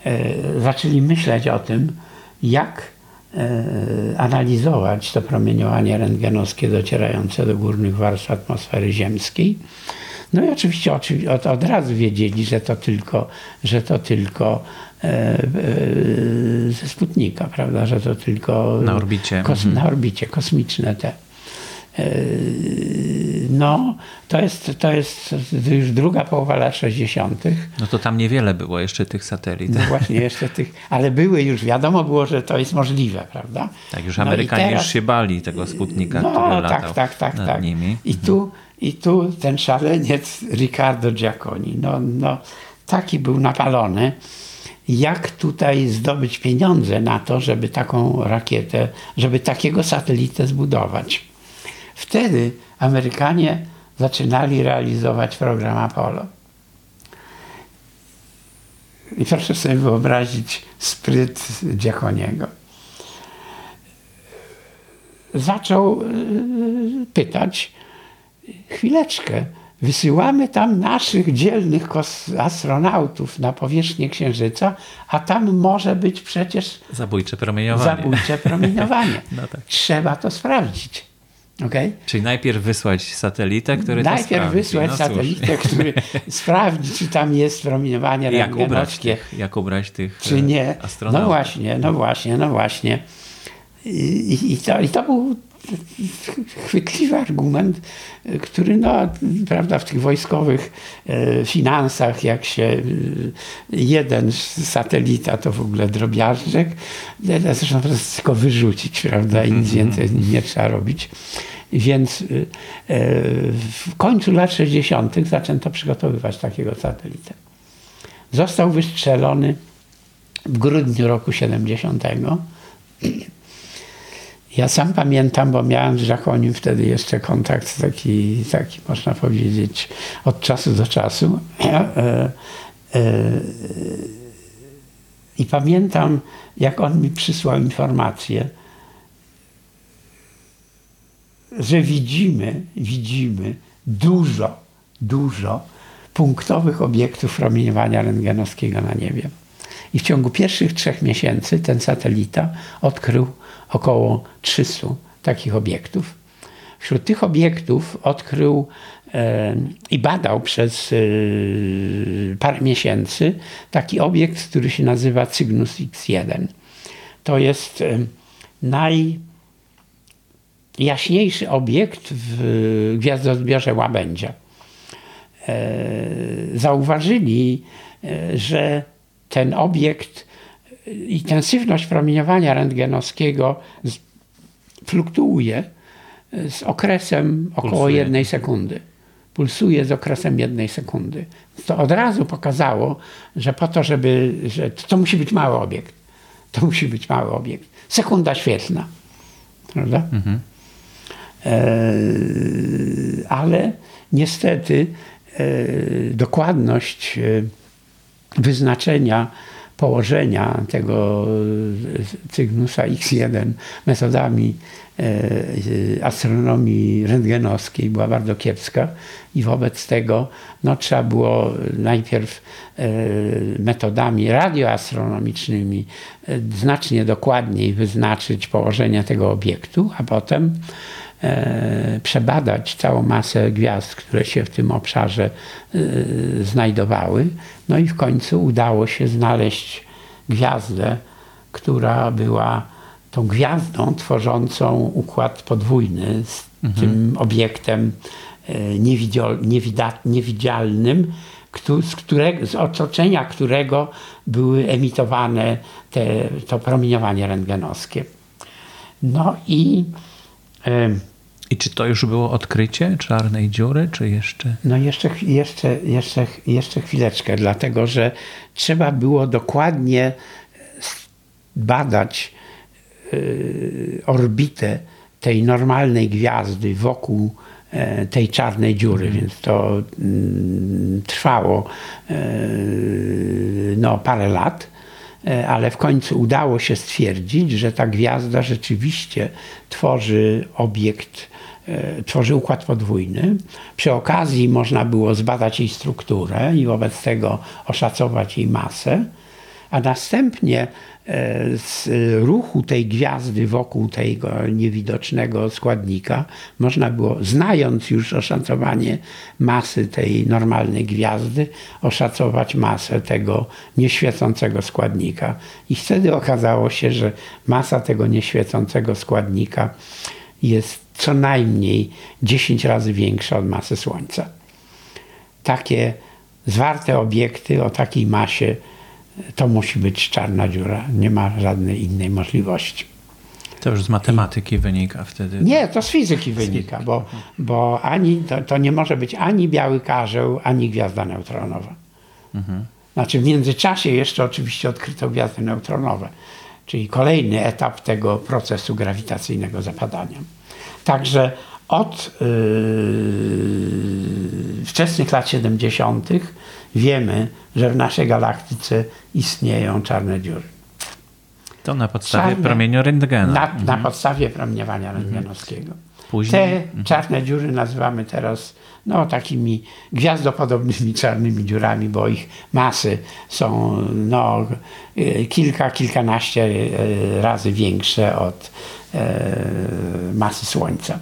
e, zaczęli myśleć o tym, jak E, analizować to promieniowanie rentgenowskie docierające do górnych warstw atmosfery ziemskiej. No i oczywiście od, od razu wiedzieli, że to tylko, że to tylko e, e, ze Sputnika, prawda, że to tylko na orbicie, kos, mhm. na orbicie kosmiczne te Yy, no, to jest, to jest już druga połowa lat 60. No to tam niewiele było jeszcze tych satelitów. No *laughs* właśnie, jeszcze tych, ale były już, wiadomo było, że to jest możliwe, prawda? Tak, już Amerykanie no teraz, już się bali tego Sputnika, no, który tak, latał tak, tak, nad tak. nimi. I tu, I tu ten szaleniec Riccardo Giacconi, no, no, taki był napalony jak tutaj zdobyć pieniądze na to, żeby taką rakietę, żeby takiego satelitę zbudować. Wtedy Amerykanie zaczynali realizować program Apollo. I proszę sobie wyobrazić spryt Dziakoniego. Zaczął y, pytać, chwileczkę, wysyłamy tam naszych dzielnych astronautów na powierzchnię Księżyca, a tam może być przecież zabójcze promieniowanie. Zabójcze *laughs* promieniowanie. no tak. Trzeba to sprawdzić. Okay? Czyli najpierw wysłać satelitę, który Najpierw to sprawdzi. wysłać no satelitę, który *laughs* sprawdzi, czy tam jest promieniowanie jak ubrać, tych, jak ubrać tych czy nie. astronautów. No właśnie, no właśnie, no właśnie. I, i, to, I to był chwytliwy argument, który no, prawda, w tych wojskowych e, finansach, jak się e, jeden satelita to w ogóle drobiażdżek, zresztą to jest tylko wyrzucić, prawda, i nic więcej nie trzeba robić. Więc e, w końcu lat 60. zaczęto przygotowywać takiego satelitę. Został wystrzelony w grudniu roku 70. Ja sam pamiętam, bo miałem z Żakonim wtedy jeszcze kontakt taki, taki można powiedzieć, od czasu do czasu. *clears throat* I pamiętam, jak on mi przysłał informację, że widzimy, widzimy dużo, dużo punktowych obiektów promieniowania rentgenowskiego na niebie. I w ciągu pierwszych trzech miesięcy ten satelita odkrył około 300 takich obiektów. Wśród tych obiektów odkrył i badał przez e, parę miesięcy taki obiekt, który się nazywa Cygnus X1. To jest najjaśniejszy obiekt w gwiazdozbiorze Łabędzia. E, zauważyli, e, że ten obiekt, intensywność promieniowania rentgenowskiego fluktuuje z okresem około Pulsuje. jednej sekundy. Pulsuje z okresem jednej sekundy. To od razu pokazało, że po to, żeby, że to musi być mały obiekt. To musi być mały obiekt. Sekunda świetlna. Prawda? Mhm. E, ale niestety e, dokładność e, wyznaczenia położenia tego Cygnusa X1 metodami e, astronomii rentgenowskiej. Była bardzo kiepska i wobec tego no, trzeba było najpierw e, metodami radioastronomicznymi e, znacznie dokładniej wyznaczyć położenie tego obiektu, a potem E, przebadać całą masę gwiazd, które się w tym obszarze e, znajdowały. No i w końcu udało się znaleźć gwiazdę, która była tą gwiazdą tworzącą układ podwójny z mhm. tym obiektem e, niewidzialnym, z, którego, z otoczenia którego były emitowane te, to promieniowanie rentgenowskie. No i i czy to już było odkrycie czarnej dziury, czy jeszcze? No jeszcze, jeszcze, jeszcze, jeszcze chwileczkę, dlatego że trzeba było dokładnie badać y, orbitę tej normalnej gwiazdy wokół e, tej czarnej dziury, mhm. więc to mm, trwało e, no, parę lat. E, ale w końcu udało się stwierdzić, że ta gwiazda rzeczywiście tworzy obiekt, e, tworzy układ podwójny. Przy okazji można było zbadać jej strukturę i wobec tego oszacować jej masę, a następnie z ruchu tej gwiazdy wokół tego niewidocznego składnika można było, znając już oszacowanie masy tej normalnej gwiazdy, oszacować masę tego nieświecącego składnika. I wtedy okazało się, że masa tego nieświecącego składnika jest co najmniej 10 razy większa od masy Słońca. Takie zwarte obiekty o takiej masie to musi być czarna dziura. Nie ma żadnej innej możliwości. To już z matematyki wynika wtedy. Nie, to z fizyki wynika, bo, bo ani, to, to, nie może być ani biały karzeł, ani gwiazda neutronowa. Mhm. Znaczy w międzyczasie jeszcze oczywiście odkryto gwiazdy neutronowe, czyli kolejny etap tego procesu grawitacyjnego zapadania. Także od yy, wczesnych lat 70. wiemy, że w naszej galaktyce istnieją czarne dziury. To na podstawie czarne, promieniu rentgena. Na, mhm. na podstawie promieniowania mhm. rentgenowskiego. Później? Te mhm. czarne dziury nazywamy teraz no, takimi gwiazdopodobnymi czarnymi dziurami, bo ich masy są no, kilka, kilkanaście e, razy większe od e, masy Słońca.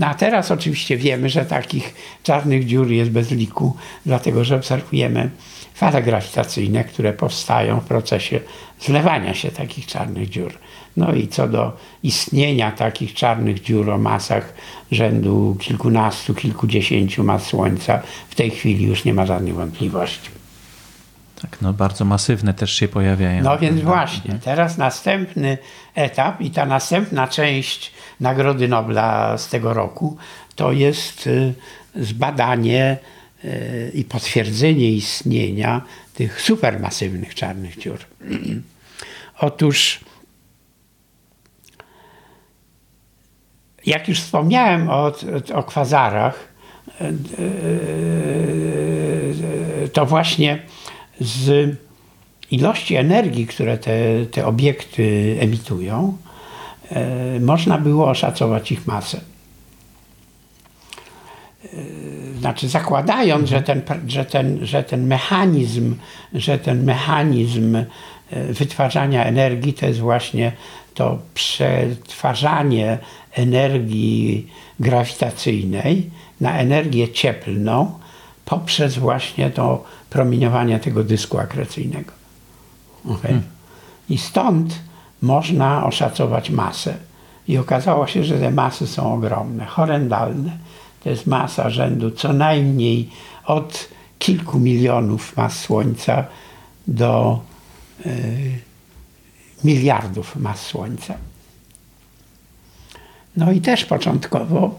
No a teraz oczywiście wiemy, że takich czarnych dziur jest bez liku, dlatego że obserwujemy fale grawitacyjne, które powstają w procesie zlewania się takich czarnych dziur. No i co do istnienia takich czarnych dziur o masach rzędu kilkunastu, kilkudziesięciu mas Słońca, w tej chwili już nie ma żadnych wątpliwości. Tak, no bardzo masywne też się pojawiają. No więc właśnie, teraz następny etap i ta następna część Nagrody Nobla z tego roku to jest y, zbadanie y, i potwierdzenie istnienia tych supermasywnych czarnych dziur. *clears throat* Otóż jak już wspomniałem o, o kwazarach, y, to właśnie z ilości energii, które te, te obiekty emitują, można było oszacować ich masę. E, znaczy, zakładając, że ten, że, ten, że ten mechanizm, że ten mechanizm e, wytwarzania energii to jest właśnie to przetwarzanie energii grawitacyjnej na energię cieplną poprzez właśnie to promieniowanie tego dysku akrecyjnego. Okay? Hmm. I stąd można oszacować masę. I okazało się, że te masy są ogromne, horrendalne. To jest masa rzędu co najmniej od kilku milionów mas Słońca do y, miliardów mas Słońca. No i też początkowo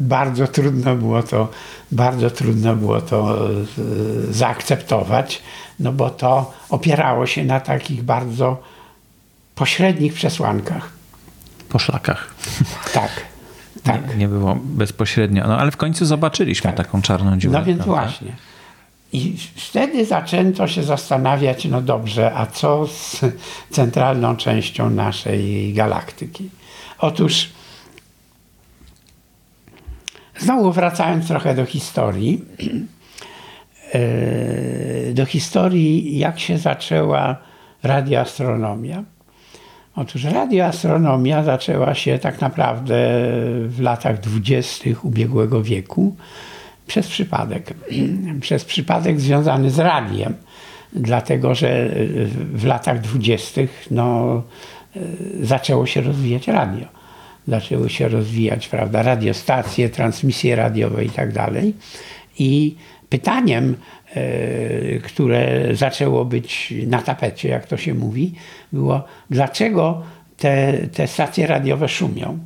bardzo trudno było to, bardzo trudno było to e, zaakceptować, no bo to opierało się na takich bardzo pośrednich przesłankach. Poszlakach. Tak. Tak. Nie, nie, było bezpośrednio, no ale w końcu zobaczyliśmy tak. taką czarną dziurę. No więc prawda? właśnie. I wtedy zaczęto się zastanawiać, no dobrze, a co z centralną częścią naszej galaktyki? Otóż Znowu wracając trochę do historii, e, do historii, jak się zaczęła radioastronomia. Otóż radioastronomia zaczęła się tak naprawdę w latach dwudziestych ubiegłego wieku przez przypadek. *clears throat* Przez przypadek związany z radiem, dlatego że w latach dwudziestych no, e, zaczęło się rozwijać radio zaczęły się rozwijać, prawda, radiostacje, transmisje radiowe i tak dalej. I pytaniem, które zaczęło być na tapecie, jak to się mówi, było, dlaczego te, te stacje radiowe szumią?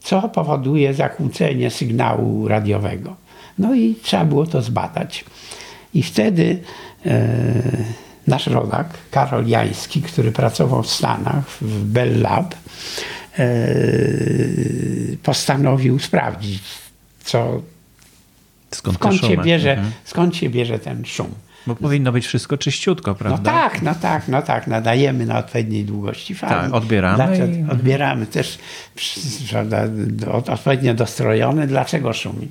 Co powoduje zakłócenie sygnału radiowego? No i trzeba było to zbadać. I wtedy e, nasz rodak, Karol Jański, który pracował w Stanach, w Bell Lab, E, postanowił sprawdzić, co, skąd, skąd, się, bierze, mhm. skąd się bierze ten szum. Bo powinno być wszystko czyściutko, no prawda? No tak, no tak, no tak. Nadajemy na odpowiedniej długości fali. Tak, odbieramy. Dlaczego, i... Odbieramy też prawda, odpowiednio dostrojone. Dlaczego szumi?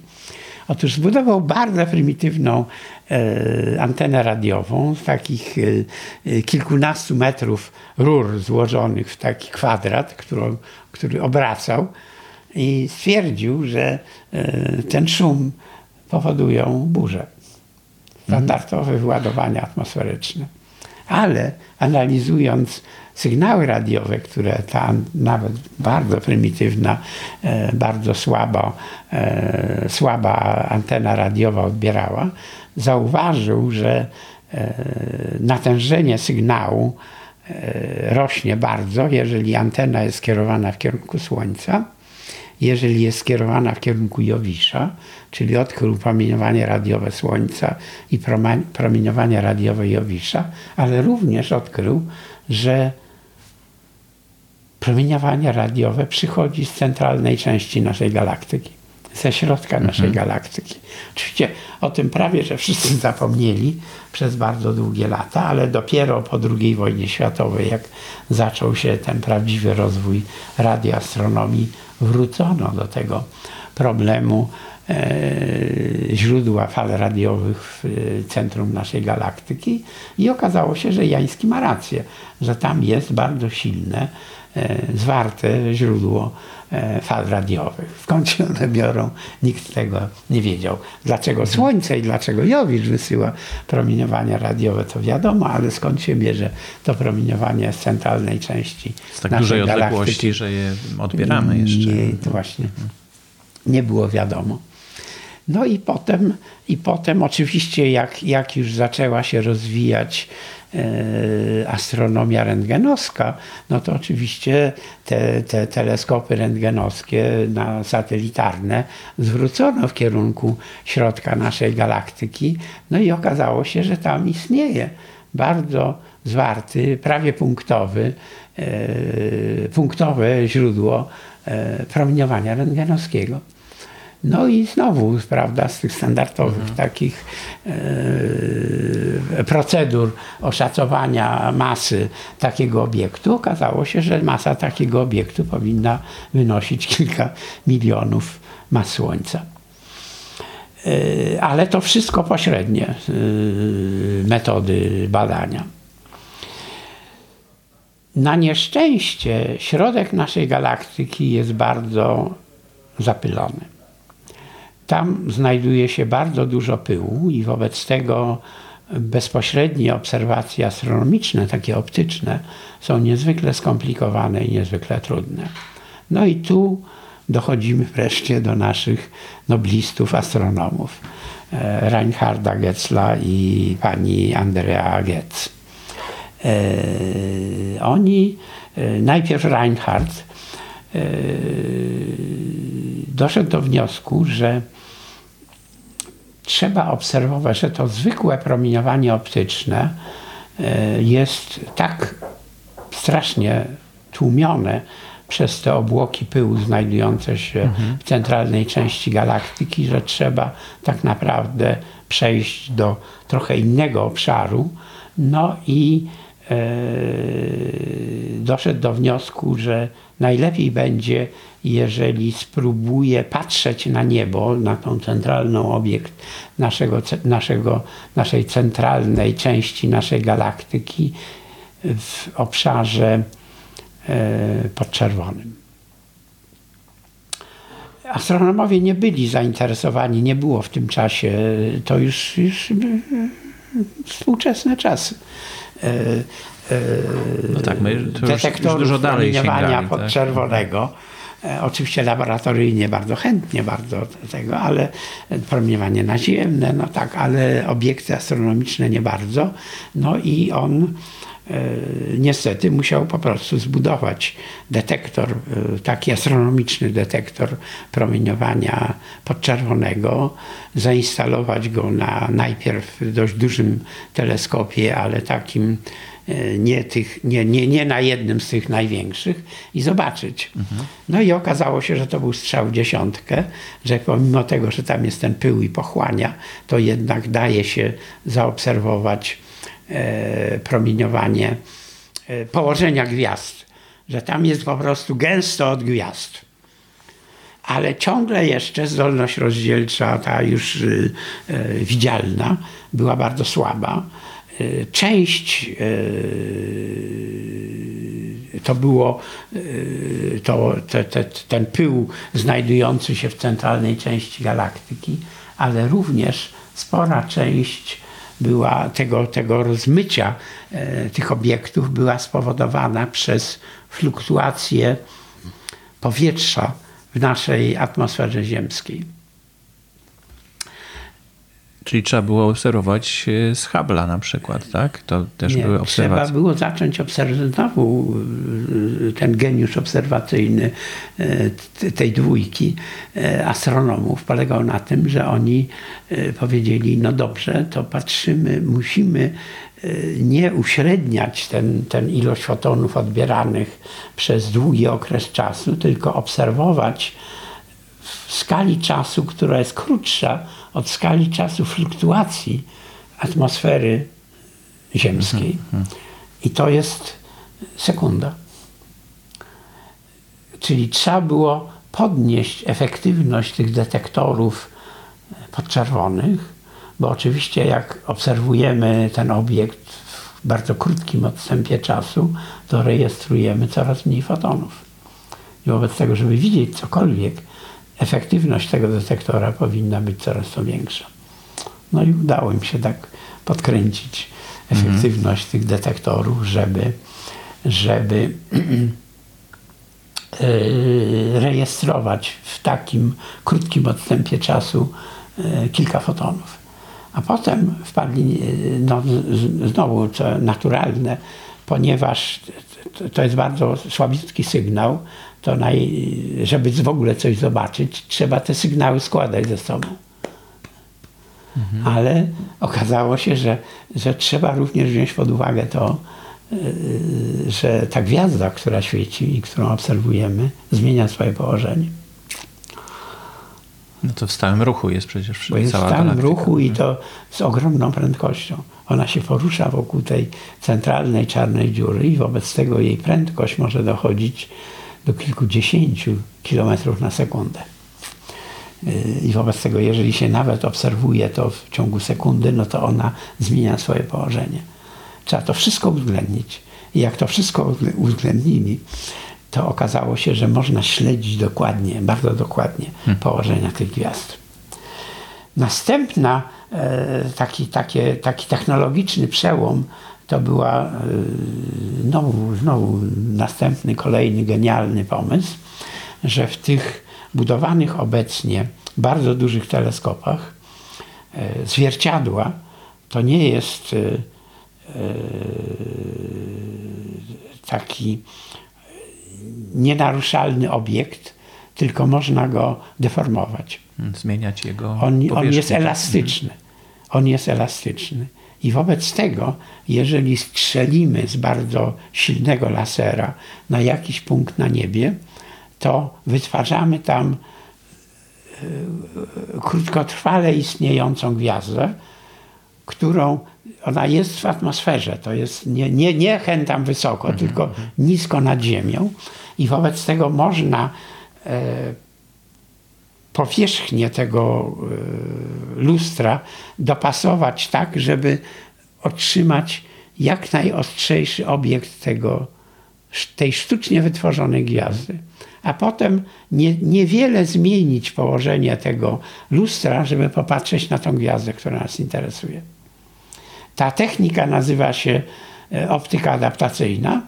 Otóż zbudował bardzo prymitywną e, antenę radiową z takich e, e, kilkunastu metrów rur złożonych w taki kwadrat, który, który obracał i stwierdził, że e, ten szum powodują burze. Standardowe wyładowania atmosferyczne. Ale analizując sygnały radiowe, które ta nawet bardzo prymitywna, e, bardzo słaba, e, słaba antena radiowa odbierała, zauważył, że e, natężenie sygnału rośnie bardzo, jeżeli antena jest skierowana w kierunku Słońca, jeżeli jest skierowana w kierunku Jowisza, czyli odkrył promieniowanie radiowe Słońca i promieniowanie radiowe Jowisza, ale również odkrył, że promieniowanie radiowe przychodzi z centralnej części naszej galaktyki, ze środka naszej mhm. galaktyki. Oczywiście o tym prawie, że wszyscy *laughs* zapomnieli przez bardzo długie lata, ale dopiero po II wojnie światowej, jak zaczął się ten prawdziwy rozwój radioastronomii, wrócono do tego problemu źródła fal radiowych w centrum naszej galaktyki i okazało się, że Jański ma rację, że tam jest bardzo silne, zwarte źródło fal radiowych. Skąd się one biorą, nikt tego nie wiedział. Dlaczego Słońce i dlaczego Jowicz wysyła promieniowania radiowe, to wiadomo, ale skąd się bierze to promieniowanie z centralnej części Z tak dużej galaktyki. odległości, że je odbieramy jeszcze. Nie, to właśnie nie było wiadomo. No i potem, i potem oczywiście jak, jak już zaczęła się rozwijać e, astronomia rentgenowska, no to oczywiście te, te teleskopy rentgenowskie na satelitarne zwrócono w kierunku środka naszej galaktyki. No i okazało się, że tam istnieje bardzo zwarty, prawie punktowy, e, punktowe źródło e, promieniowania rentgenowskiego. No i znowu, prawda, z tych standardowych Mhm. takich e, procedur oszacowania masy takiego obiektu okazało się, że masa takiego obiektu powinna wynosić *laughs* kilka milionów mas Słońca. E, ale to wszystko pośrednie e, metody badania. Na nieszczęście środek naszej galaktyki jest bardzo zapylony. Tam znajduje się bardzo dużo pyłu i wobec tego bezpośrednie obserwacje astronomiczne, takie optyczne, są niezwykle skomplikowane i niezwykle trudne. No i tu dochodzimy wreszcie do naszych noblistów astronomów, e, Reinharda Getzla i pani Andrea Getz. E, oni, e, najpierw Reinhard doszedł do wniosku, że trzeba obserwować, że to zwykłe promieniowanie optyczne e, jest tak strasznie tłumione przez te obłoki pyłu znajdujące się w centralnej części galaktyki, że trzeba tak naprawdę przejść do trochę innego obszaru. No i e, doszedł do wniosku, że najlepiej będzie, jeżeli spróbuje patrzeć na niebo, na tą centralną obiekt naszego, naszego, naszej centralnej części naszej galaktyki w obszarze e, podczerwonym. Astronomowie nie byli zainteresowani, nie było w tym czasie, to już, już e, współczesne czasy. E, e, No tak, my to już, już detektorów dużo dalej sięgali. Tak? podczerwonego. E, Oczywiście laboratoryjnie bardzo chętnie, bardzo tego, ale promieniowanie naziemne, no tak, ale obiekty astronomiczne nie bardzo. No i on niestety musiał po prostu zbudować detektor, e, taki astronomiczny detektor promieniowania podczerwonego, zainstalować go na najpierw dość dużym teleskopie, ale takim e, nie, tych, nie, nie, nie na jednym z tych największych i zobaczyć. No i okazało się, że to był strzał w dziesiątkę, że pomimo tego, że tam jest ten pył i pochłania, to jednak daje się zaobserwować e, promieniowanie e, położenia gwiazd, że tam jest po prostu gęsto od gwiazd. Ale ciągle jeszcze zdolność rozdzielcza, ta już y, y, widzialna, była bardzo słaba. Y, Część to było to, te, te, ten pył znajdujący się w centralnej części galaktyki, ale również spora część była tego, tego rozmycia e, tych obiektów była spowodowana przez fluktuację powietrza w naszej atmosferze ziemskiej. Czyli trzeba było obserwować e, z Hubble'a na przykład, tak? To też Nie, były trzeba obserwacje. było zacząć obserwować znowu y, ten geniusz obserwacyjny t- tej dwójki astronomów polegał na tym, że oni powiedzieli, no dobrze, to patrzymy, musimy nie uśredniać ten, ten ilość fotonów odbieranych przez długi okres czasu, tylko obserwować w skali czasu, która jest krótsza od skali czasu fluktuacji atmosfery ziemskiej. I to jest sekunda. Czyli trzeba było podnieść efektywność tych detektorów podczerwonych, bo oczywiście jak obserwujemy ten obiekt w bardzo krótkim odstępie czasu, to rejestrujemy coraz mniej fotonów. I wobec tego, żeby widzieć cokolwiek, efektywność tego detektora powinna być coraz to większa. No i udało im się tak podkręcić efektywność tych detektorów, żeby, żeby *clears throat* e, rejestrować w takim krótkim odstępie czasu e, kilka fotonów. A potem wpadli, e, no, znowu co naturalne, ponieważ to jest bardzo słabicki sygnał, to naj, żeby w ogóle coś zobaczyć, trzeba te sygnały składać ze sobą. Mhm. Ale okazało się, że, że trzeba również wziąć pod uwagę to, yy, że ta gwiazda, która świeci i którą obserwujemy, zmienia swoje położenie. No to w stałym ruchu jest przecież Bo jest w stałym galaktyka. ruchu i to z ogromną prędkością. Ona się porusza wokół tej centralnej czarnej dziury i wobec tego jej prędkość może dochodzić do kilkudziesięciu kilometrów na sekundę. I wobec tego, jeżeli się nawet obserwuje to w ciągu sekundy, no to ona zmienia swoje położenie. Trzeba to wszystko uwzględnić. I jak to wszystko uwzględnili, to okazało się, że można śledzić dokładnie, bardzo dokładnie hmm. położenia tych gwiazd. Następna e, taki, takie, taki technologiczny przełom to była e, znowu, znowu następny, kolejny genialny pomysł, że w tych budowanych obecnie bardzo dużych teleskopach e, zwierciadła to nie jest taki nienaruszalny obiekt, tylko można go deformować. Zmieniać jego. On, on jest elastyczny. On jest elastyczny. I wobec tego, jeżeli strzelimy z bardzo silnego lasera na jakiś punkt na niebie, to wytwarzamy tam e, krótkotrwale istniejącą gwiazdę, którą ona jest w atmosferze. To jest nie, nie, nie chętam wysoko, mhm. tylko nisko nad ziemią. I wobec tego można e, powierzchnię tego e, lustra dopasować tak, żeby otrzymać jak najostrzejszy obiekt tego, tej sztucznie wytworzonej gwiazdy. A potem nie, niewiele zmienić położenie tego lustra, żeby popatrzeć na tą gwiazdę, która nas interesuje. Ta technika nazywa się e, optyka adaptacyjna.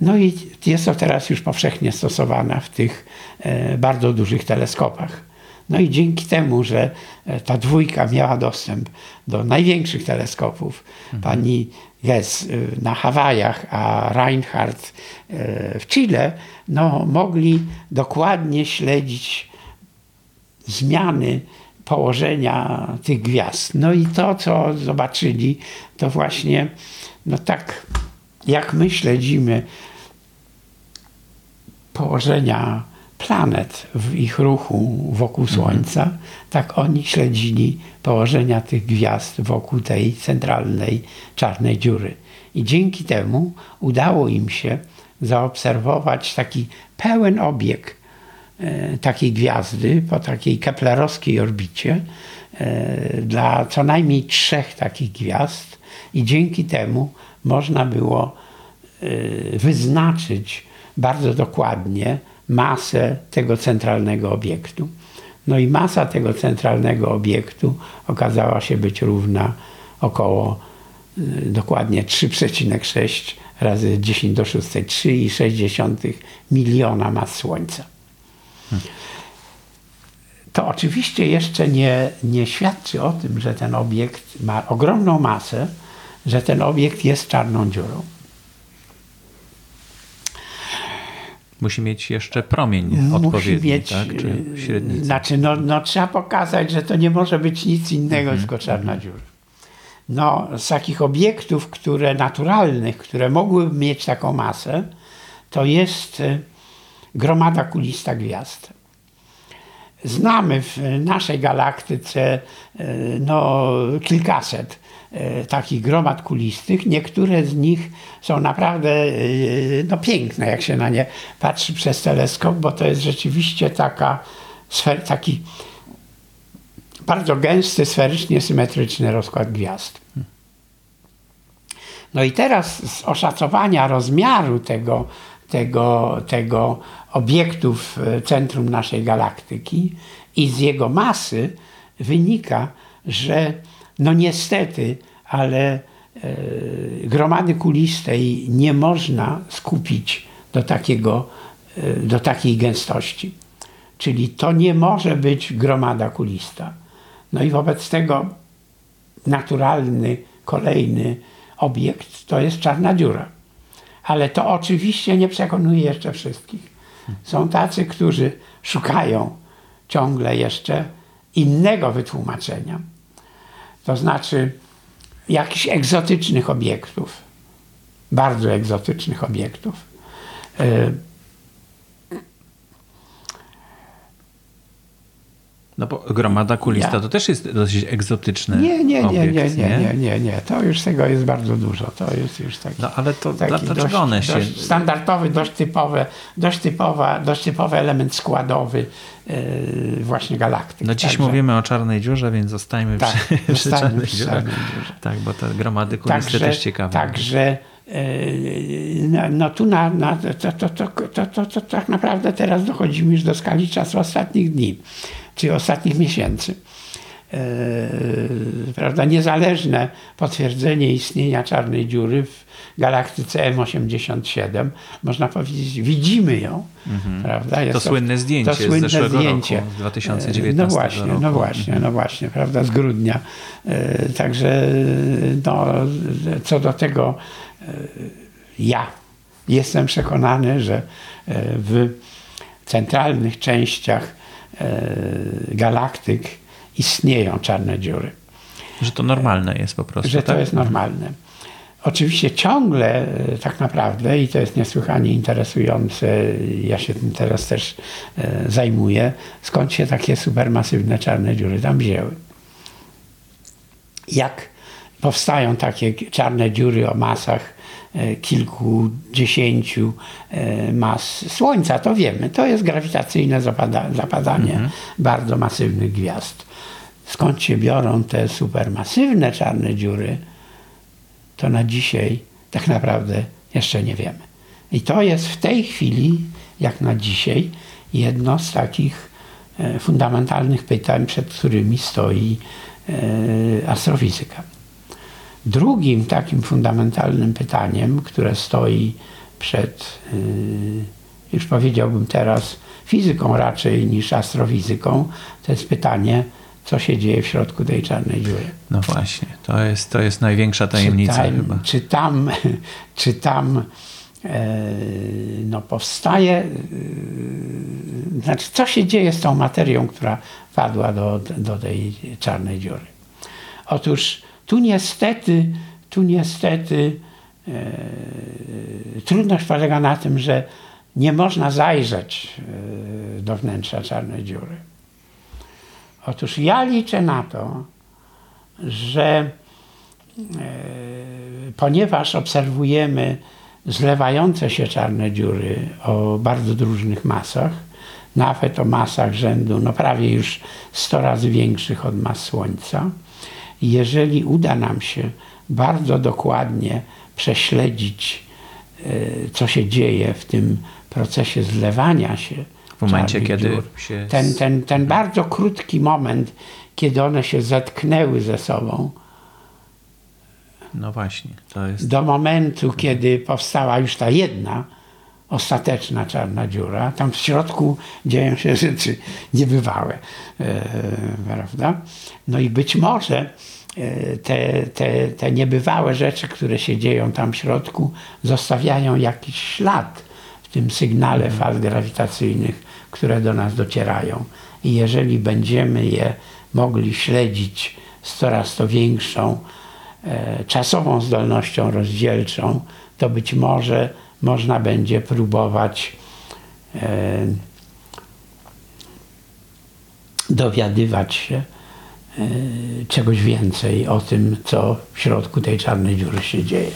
No i jest to teraz już powszechnie stosowana w tych e, bardzo dużych teleskopach. No i dzięki temu, że e, ta dwójka miała dostęp do największych teleskopów, mhm. pani Gess na Hawajach, a Reinhardt w Chile, no, mogli dokładnie śledzić zmiany położenia tych gwiazd. No i to, co zobaczyli, to właśnie, no tak jak my śledzimy położenia planet w ich ruchu wokół mhm. Słońca, tak oni śledzili położenia tych gwiazd wokół tej centralnej czarnej dziury. I dzięki temu udało im się zaobserwować taki pełen obieg E, takiej gwiazdy po takiej keplerowskiej orbicie e, dla co najmniej trzech takich gwiazd i dzięki temu można było e, wyznaczyć bardzo dokładnie masę tego centralnego obiektu. No i masa tego centralnego obiektu okazała się być równa około dokładnie 3,6 razy 10 do 6, 3,6 miliona mas Słońca. To oczywiście jeszcze nie, nie świadczy o tym, że ten obiekt ma ogromną masę, że ten obiekt jest czarną dziurą. Musi mieć jeszcze promień Musi odpowiedni, mieć, tak? Czy średnicę? Znaczy, no, no, trzeba pokazać, że to nie może być nic innego, mm -hmm. tylko czarna dziura. No, z takich obiektów, które naturalnych, które mogłyby mieć taką masę, to jest gromada kulista gwiazd. Znamy w naszej galaktyce e, no, kilkaset e, takich gromad kulistych. Niektóre z nich są naprawdę e, no, piękne, jak się na nie patrzy przez teleskop, bo to jest rzeczywiście taka taki bardzo gęsty, sferycznie symetryczny rozkład gwiazd. No i teraz z oszacowania rozmiaru tego, tego, tego obiektu w centrum naszej galaktyki i z jego masy wynika, że no niestety, ale e, gromady kulistej nie można skupić do, takiego, e, do takiej gęstości. Czyli to nie może być gromada kulista. No i wobec tego naturalny, kolejny obiekt to jest czarna dziura. Ale to oczywiście nie przekonuje jeszcze wszystkich. Są tacy, którzy szukają ciągle jeszcze innego wytłumaczenia. To znaczy jakichś egzotycznych obiektów, bardzo egzotycznych obiektów. No bo gromada kulista to też jest dosyć egzotyczny Nie, nie, nie, obiekt, nie, nie, nie, nie, nie. To już tego jest bardzo dużo. To jest już taki, No ale to taki dlaczego dość, one się... dość standardowy, dość typowy, dość, typowa, dość typowy element składowy yy, właśnie galaktyki. No dziś Także- mówimy o czarnej dziurze, więc zostajmy Tak, przy, przy czarnej przy dziurze. czarnej dziurze. Tak, bo te gromady kuliste Także, też ciekawe. także yy, no, no tu na, na, to, to, to, to, to, to tak naprawdę teraz dochodzimy już do skali czasu ostatnich dni, czy ostatnich miesięcy. Yy, prawda, niezależne potwierdzenie istnienia czarnej dziury w galaktyce M87, można powiedzieć, widzimy ją. Prawda? Jest Mhm. To słynne zdjęcie to z słynne zeszłego zdjęcie. roku, z 2019 No właśnie, roku. no właśnie, no właśnie, prawda, z grudnia. E, Także no, co do tego e, ja jestem przekonany, że w centralnych częściach galaktyk istnieją czarne dziury Że to normalne jest po prostu. że to tak? jest normalne. Oczywiście ciągle e, tak naprawdę, i to jest niesłychanie interesujące, ja się tym teraz też e, zajmuję, skąd się takie supermasywne czarne dziury tam wzięły. Jak powstają takie czarne dziury o masach e, kilkudziesięciu e, mas Słońca, to wiemy. To jest grawitacyjne zapada, zapadanie bardzo masywnych gwiazd. Skąd się biorą te supermasywne czarne dziury, to na dzisiaj tak naprawdę jeszcze nie wiemy. I to jest w tej chwili, jak na dzisiaj, jedno z takich e, fundamentalnych pytań, przed którymi stoi e, astrofizyka. Drugim takim fundamentalnym pytaniem, które stoi przed, e, już powiedziałbym teraz, fizyką raczej niż astrofizyką, to jest pytanie, co się dzieje w środku tej czarnej dziury. No właśnie, to jest, to jest największa tajemnica czy tam, chyba. Czy tam, *laughs* czy tam e, no powstaje, e, znaczy co się dzieje z tą materią, która padła do, do tej czarnej dziury? Otóż tu niestety, tu niestety e, trudność polega na tym, że nie można zajrzeć e, do wnętrza czarnej dziury. Otóż ja liczę na to, że e, ponieważ obserwujemy zlewające się czarne dziury o bardzo różnych masach, nawet o masach rzędu no prawie już 100 razy większych od mas Słońca, jeżeli uda nam się bardzo dokładnie prześledzić, e, co się dzieje w tym procesie zlewania się W momencie, kiedy dziur, się ten, ten, ten bardzo krótki moment, kiedy one się zetknęły ze sobą, No właśnie, to jest... do momentu, kiedy powstała już ta jedna ostateczna czarna dziura, tam w środku dzieją się rzeczy niebywałe, e, prawda? No i być może e, te, te, te niebywałe rzeczy, które się dzieją tam w środku, zostawiają jakiś ślad w tym sygnale fal grawitacyjnych, które do nas docierają. I jeżeli będziemy je mogli śledzić z coraz to większą e, czasową zdolnością rozdzielczą, to być może można będzie próbować e, dowiadywać się e, czegoś więcej o tym, co w środku tej czarnej dziury się dzieje.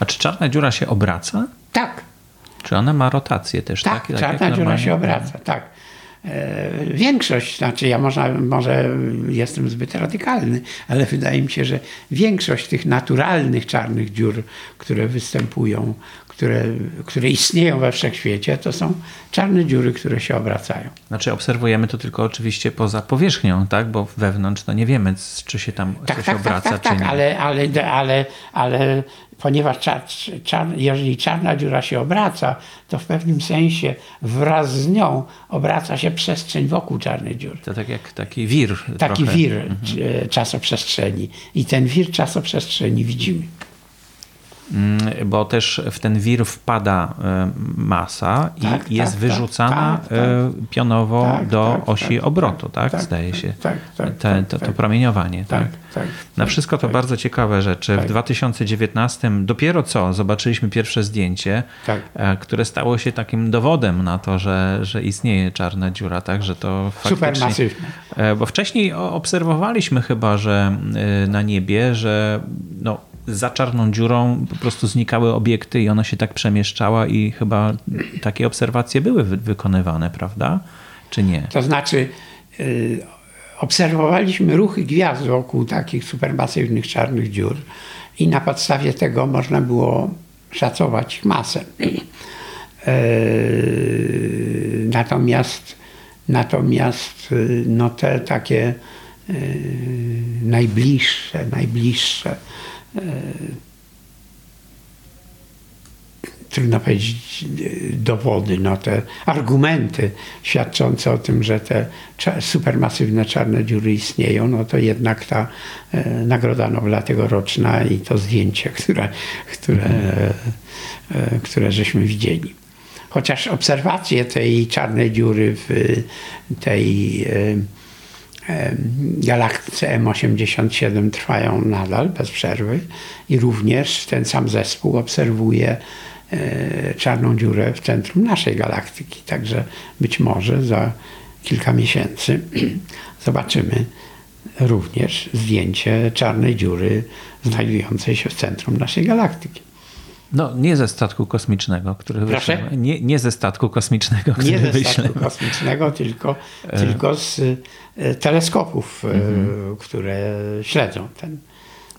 A czy czarna dziura się obraca? Tak, Czy ona ma rotację też? tak, tak? czarna jak dziura normalnie? się obraca, tak. E, większość, znaczy ja może, może jestem zbyt radykalny, ale wydaje mi się, że większość tych naturalnych czarnych dziur, które występują, które, które istnieją we wszechświecie, to są czarne dziury, które się obracają. Znaczy obserwujemy to tylko oczywiście poza powierzchnią, tak? Bo wewnątrz no nie wiemy, czy się tam tak, coś tak, obraca, tak, tak, czy tak, nie. Ale, ale, ale, ale ponieważ czar, czar, jeżeli czarna dziura się obraca, to w pewnym sensie wraz z nią obraca się przestrzeń wokół czarnej dziury. To tak jak taki wir. Taki trochę. wir mhm. czasoprzestrzeni. I ten wir czasoprzestrzeni widzimy. Mm, bo też w ten wir wpada e, masa Tak, i jest tak, wyrzucana tak, tak, e, pionowo Tak, do tak, osi tak, obrotu, tak? tak, Zdaje się. tak, tak, Te, tak, to, to tak. promieniowanie, tak? Tak, tak, Na tak, wszystko to tak. bardzo ciekawe rzeczy. W Tak. 2019 dopiero co zobaczyliśmy pierwsze zdjęcie, Tak. e, które stało się takim dowodem na to, że, że istnieje czarna dziura, tak? Że to faktycznie... Supermasywne. E, Bo wcześniej obserwowaliśmy chyba, że na niebie, że no, za czarną dziurą po prostu znikały obiekty i ona się tak przemieszczała i chyba takie obserwacje były wy- wykonywane, prawda? Czy nie? To znaczy, y, obserwowaliśmy ruchy gwiazd wokół takich supermasywnych czarnych dziur i na podstawie tego można było szacować ich masę. Y, natomiast natomiast y, no te takie najbliższe, najbliższe trudno powiedzieć, e, dowody, no te argumenty świadczące o tym, że te supermasywne czarne dziury istnieją, no to jednak ta e, Nagroda Nobla tegoroczna i to zdjęcie, które, które, e, e, które żeśmy widzieli. Chociaż obserwacje tej czarnej dziury w tej e, e, galaktyce M87 trwają nadal bez przerwy i również ten sam zespół obserwuje e, czarną dziurę w centrum naszej galaktyki. Także być może za kilka miesięcy *clears throat* zobaczymy również zdjęcie czarnej dziury znajdującej się w centrum naszej galaktyki. No, nie ze statku kosmicznego, który Proszę? wyślemy. Nie, nie ze statku kosmicznego, który Nie ze wyślemy. statku kosmicznego, tylko, tylko z e, teleskopów, e, które śledzą ten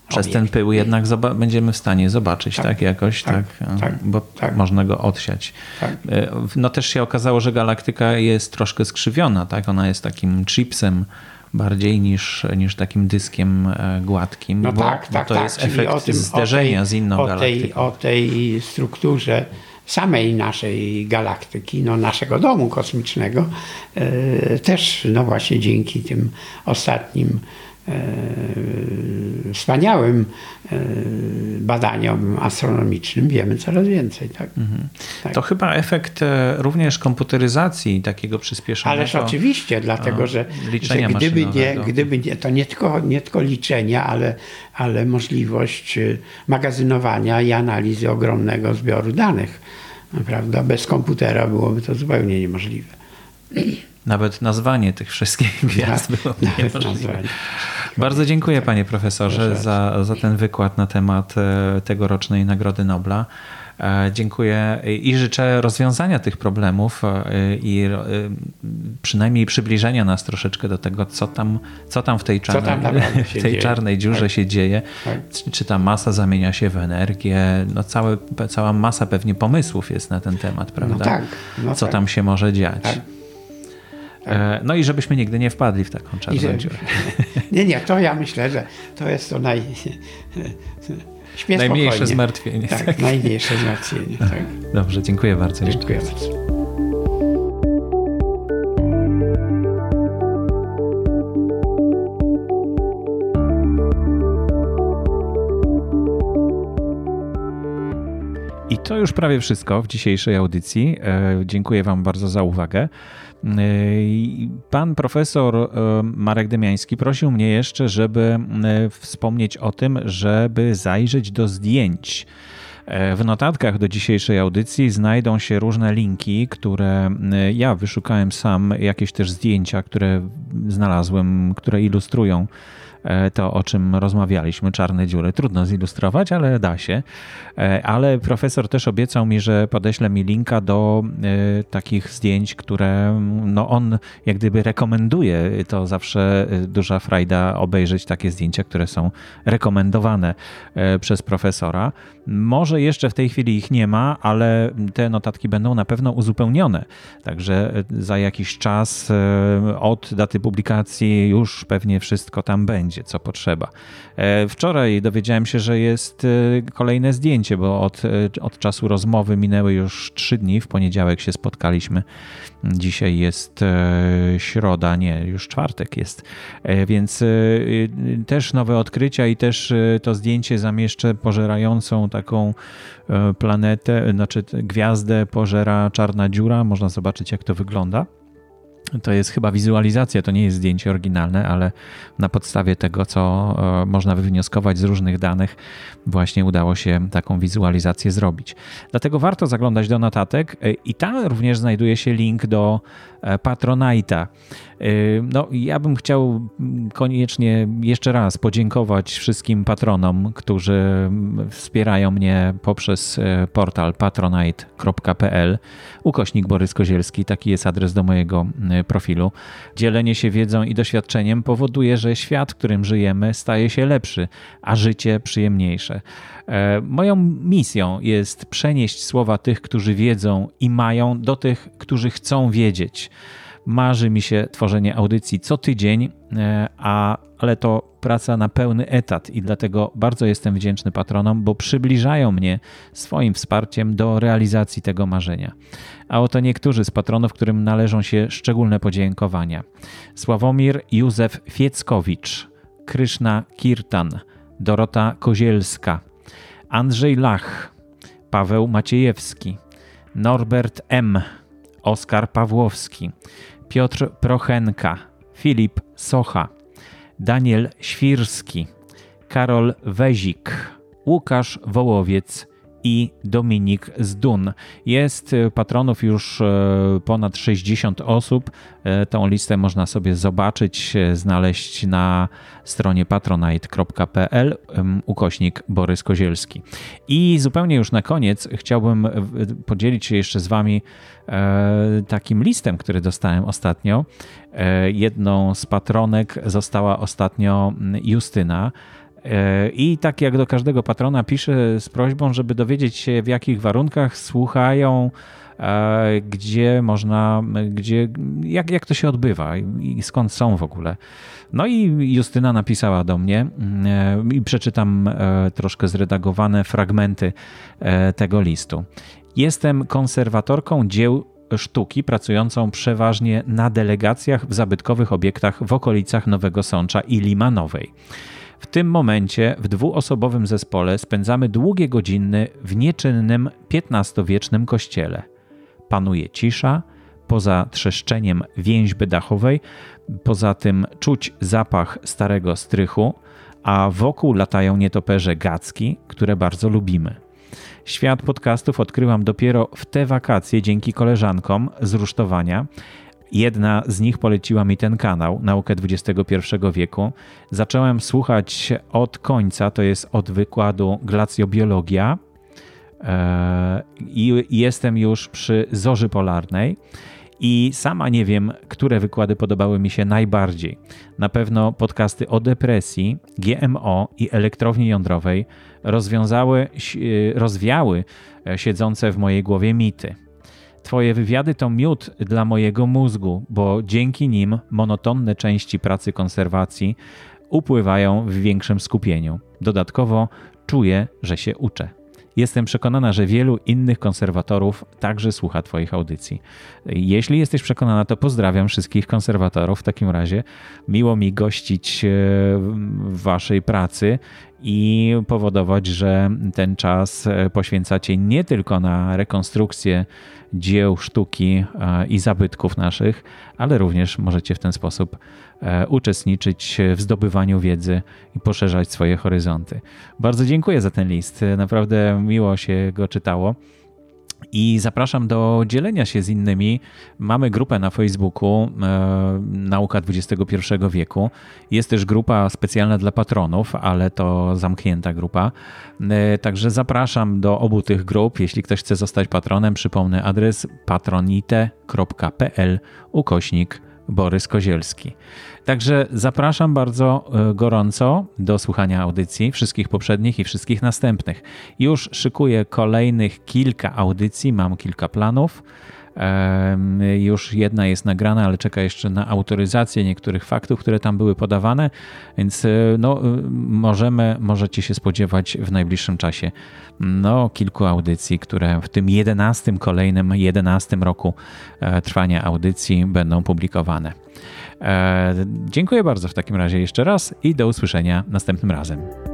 Przez obiekt. ten pył jednak będziemy w stanie zobaczyć, tak, Tak, jakoś, tak, tak, tak, bo tak. można go odsiać. Tak. E, No też się okazało, że galaktyka jest troszkę skrzywiona, tak? Ona jest takim chipsem bardziej niż, niż takim dyskiem e, gładkim, No bo, tak, bo tak, to tak. jest efekt tym, zderzenia tej, z inną o galaktyką. tej, o tej strukturze samej naszej galaktyki, no naszego domu kosmicznego, e, też no właśnie dzięki tym ostatnim wspaniałym e, badaniom astronomicznym wiemy coraz więcej. Tak? tak. Mhm. To chyba efekt e, również komputeryzacji takiego przyspieszonego. Ależ oczywiście, dlatego że, że gdyby, nie, gdyby nie, to nie tylko, nie tylko liczenia, ale, ale możliwość magazynowania i analizy ogromnego zbioru danych. Prawda? Bez komputera byłoby to zupełnie niemożliwe. *clears throat* Nawet nazwanie tych wszystkich gwiazd było niemożliwe. Bardzo dziękuję panie profesorze za, za ten wykład na temat e, tegorocznej Nagrody Nobla. E, Dziękuję i życzę rozwiązania tych problemów e, i przynajmniej przybliżenia nas troszeczkę do tego, co tam, co tam w tej tam czarnej, naprawdę się *laughs* tej czarnej dziurze Tak. się dzieje. Tak. Czy- ta masa zamienia się w energię? No całe, cała masa pewnie pomysłów jest na ten temat, prawda? tak, no co tak. tam się może dziać. Tak. E, No i żebyśmy nigdy nie wpadli w taką czarną dziurę. *laughs* nie, nie, to ja myślę, że to jest to naj... *laughs* Śpię Najmniejsze spokojnie. zmartwienie. Tak, najmniejsze zmartwienie. Tak. *laughs* Dobrze, dziękuję bardzo. Dziękuję bardzo. I to już prawie wszystko w dzisiejszej audycji. E, Dziękuję Wam bardzo za uwagę. I Pan profesor e, Marek Demiański prosił mnie jeszcze, żeby e, wspomnieć o tym, żeby zajrzeć do zdjęć. W notatkach do dzisiejszej audycji znajdą się różne linki, które ja wyszukałem sam, jakieś też zdjęcia, które znalazłem, które ilustrują to, o czym rozmawialiśmy, czarne dziury. Trudno zilustrować, ale da się. E, ale profesor też obiecał mi, że podeśle mi linka do takich zdjęć, które no on jak gdyby rekomenduje. To zawsze duża frajda obejrzeć takie zdjęcia, które są rekomendowane przez profesora. Może jeszcze w tej chwili ich nie ma, ale te notatki będą na pewno uzupełnione. Także za jakiś czas od daty publikacji już pewnie wszystko tam będzie, co potrzeba. E, wczoraj dowiedziałem się, że jest e, kolejne zdjęcie, bo od, e, od czasu rozmowy minęły już trzy dni. W poniedziałek się spotkaliśmy. Dzisiaj jest środa, nie, już czwartek jest. Więc też nowe odkrycia i też to zdjęcie zamieszczę pożerającą taką planetę, znaczy gwiazdę pożera czarna dziura. Można zobaczyć, jak to wygląda. To jest chyba wizualizacja, to nie jest zdjęcie oryginalne, ale na podstawie tego, co e, można wywnioskować z różnych danych, właśnie udało się taką wizualizację zrobić. Dlatego warto zaglądać do notatek e, i tam również znajduje się link do e, Patronite'a. No, ja bym chciał koniecznie jeszcze raz podziękować wszystkim patronom, którzy wspierają mnie poprzez portal patronite.pl. Ukośnik Borys Kozielski, taki jest adres do mojego profilu. Dzielenie się wiedzą i doświadczeniem powoduje, że świat, w którym żyjemy, staje się lepszy, a życie przyjemniejsze. E, moją misją jest przenieść słowa tych, którzy wiedzą i mają, do tych, którzy chcą wiedzieć. Marzy mi się tworzenie audycji co tydzień, e, a, ale to praca na pełny etat i dlatego bardzo jestem wdzięczny patronom, bo przybliżają mnie swoim wsparciem do realizacji tego marzenia. A oto niektórzy z patronów, którym należą się szczególne podziękowania. Sławomir Józef Fieckowicz, Kryszna Kirtan, Dorota Kozielska, Andrzej Lach, Paweł Maciejewski, Norbert M., Oskar Pawłowski, Piotr Prochenka, Filip Socha, Daniel Świrski, Karol Wezik, Łukasz Wołowiec i Dominik Zdun. Jest patronów już e, ponad 60 osób. E, tą listę można sobie zobaczyć, znaleźć na stronie patronite.pl ukośnik Borys Kozielski. I zupełnie już na koniec chciałbym podzielić się jeszcze z Wami takim listem, który dostałem ostatnio. Jedną z patronek została ostatnio Justyna. E, I tak jak do każdego patrona piszę z prośbą, żeby dowiedzieć się w jakich warunkach słuchają, e, gdzie można, gdzie, jak, jak to się odbywa i skąd są w ogóle. No i Justyna napisała do mnie e, i przeczytam troszkę zredagowane fragmenty tego listu. Jestem konserwatorką dzieł sztuki pracującą przeważnie na delegacjach w zabytkowych obiektach w okolicach Nowego Sącza i Limanowej. W tym momencie w dwuosobowym zespole spędzamy długie godziny w nieczynnym XV-wiecznym kościele. Panuje cisza, poza trzeszczeniem więźby dachowej, poza tym czuć zapach starego strychu, a wokół latają nietoperze gacki, które bardzo lubimy. Świat podcastów odkryłam dopiero w te wakacje dzięki koleżankom z rusztowania Jedna z nich poleciła mi ten kanał, Naukę XXI wieku. Zacząłem słuchać od końca, to jest od wykładu Glacjobiologia e, i jestem już przy zorzy polarnej. I sama nie wiem, które wykłady podobały mi się najbardziej. Na pewno podcasty o depresji, GMO i elektrowni jądrowej rozwiązały, rozwiały e, siedzące w mojej głowie mity. Twoje wywiady to miód dla mojego mózgu, bo dzięki nim monotonne części pracy konserwacji upływają w większym skupieniu. Dodatkowo czuję, że się uczę. Jestem przekonana, że wielu innych konserwatorów także słucha Twoich audycji. Jeśli jesteś przekonana, to pozdrawiam wszystkich konserwatorów. W takim razie miło mi gościć e, w Waszej pracy i powodować, że ten czas e, poświęcacie nie tylko na rekonstrukcję dzieł sztuki e, i zabytków naszych, ale również możecie w ten sposób e, uczestniczyć w zdobywaniu wiedzy i poszerzać swoje horyzonty. Bardzo dziękuję za ten list. Naprawdę miło się go czytało. I zapraszam do dzielenia się z innymi. Mamy grupę na Facebooku e, Nauka XXI wieku. Jest też grupa specjalna dla patronów, ale to zamknięta grupa. E, także zapraszam do obu tych grup. Jeśli ktoś chce zostać patronem, przypomnę adres patronite.pl ukośnik Borys Kozielski. Także zapraszam bardzo e, gorąco do słuchania audycji, wszystkich poprzednich i wszystkich następnych. Już szykuję kolejnych kilka audycji, mam kilka planów. Już jedna jest nagrana, ale czeka jeszcze na autoryzację niektórych faktów, które tam były podawane, więc e, no, e, możemy, możecie się spodziewać w najbliższym czasie no, kilku audycji, które w tym jedenastym, kolejnym jedenastym roku trwania audycji będą publikowane. Dziękuję bardzo w takim razie jeszcze raz i do usłyszenia następnym razem.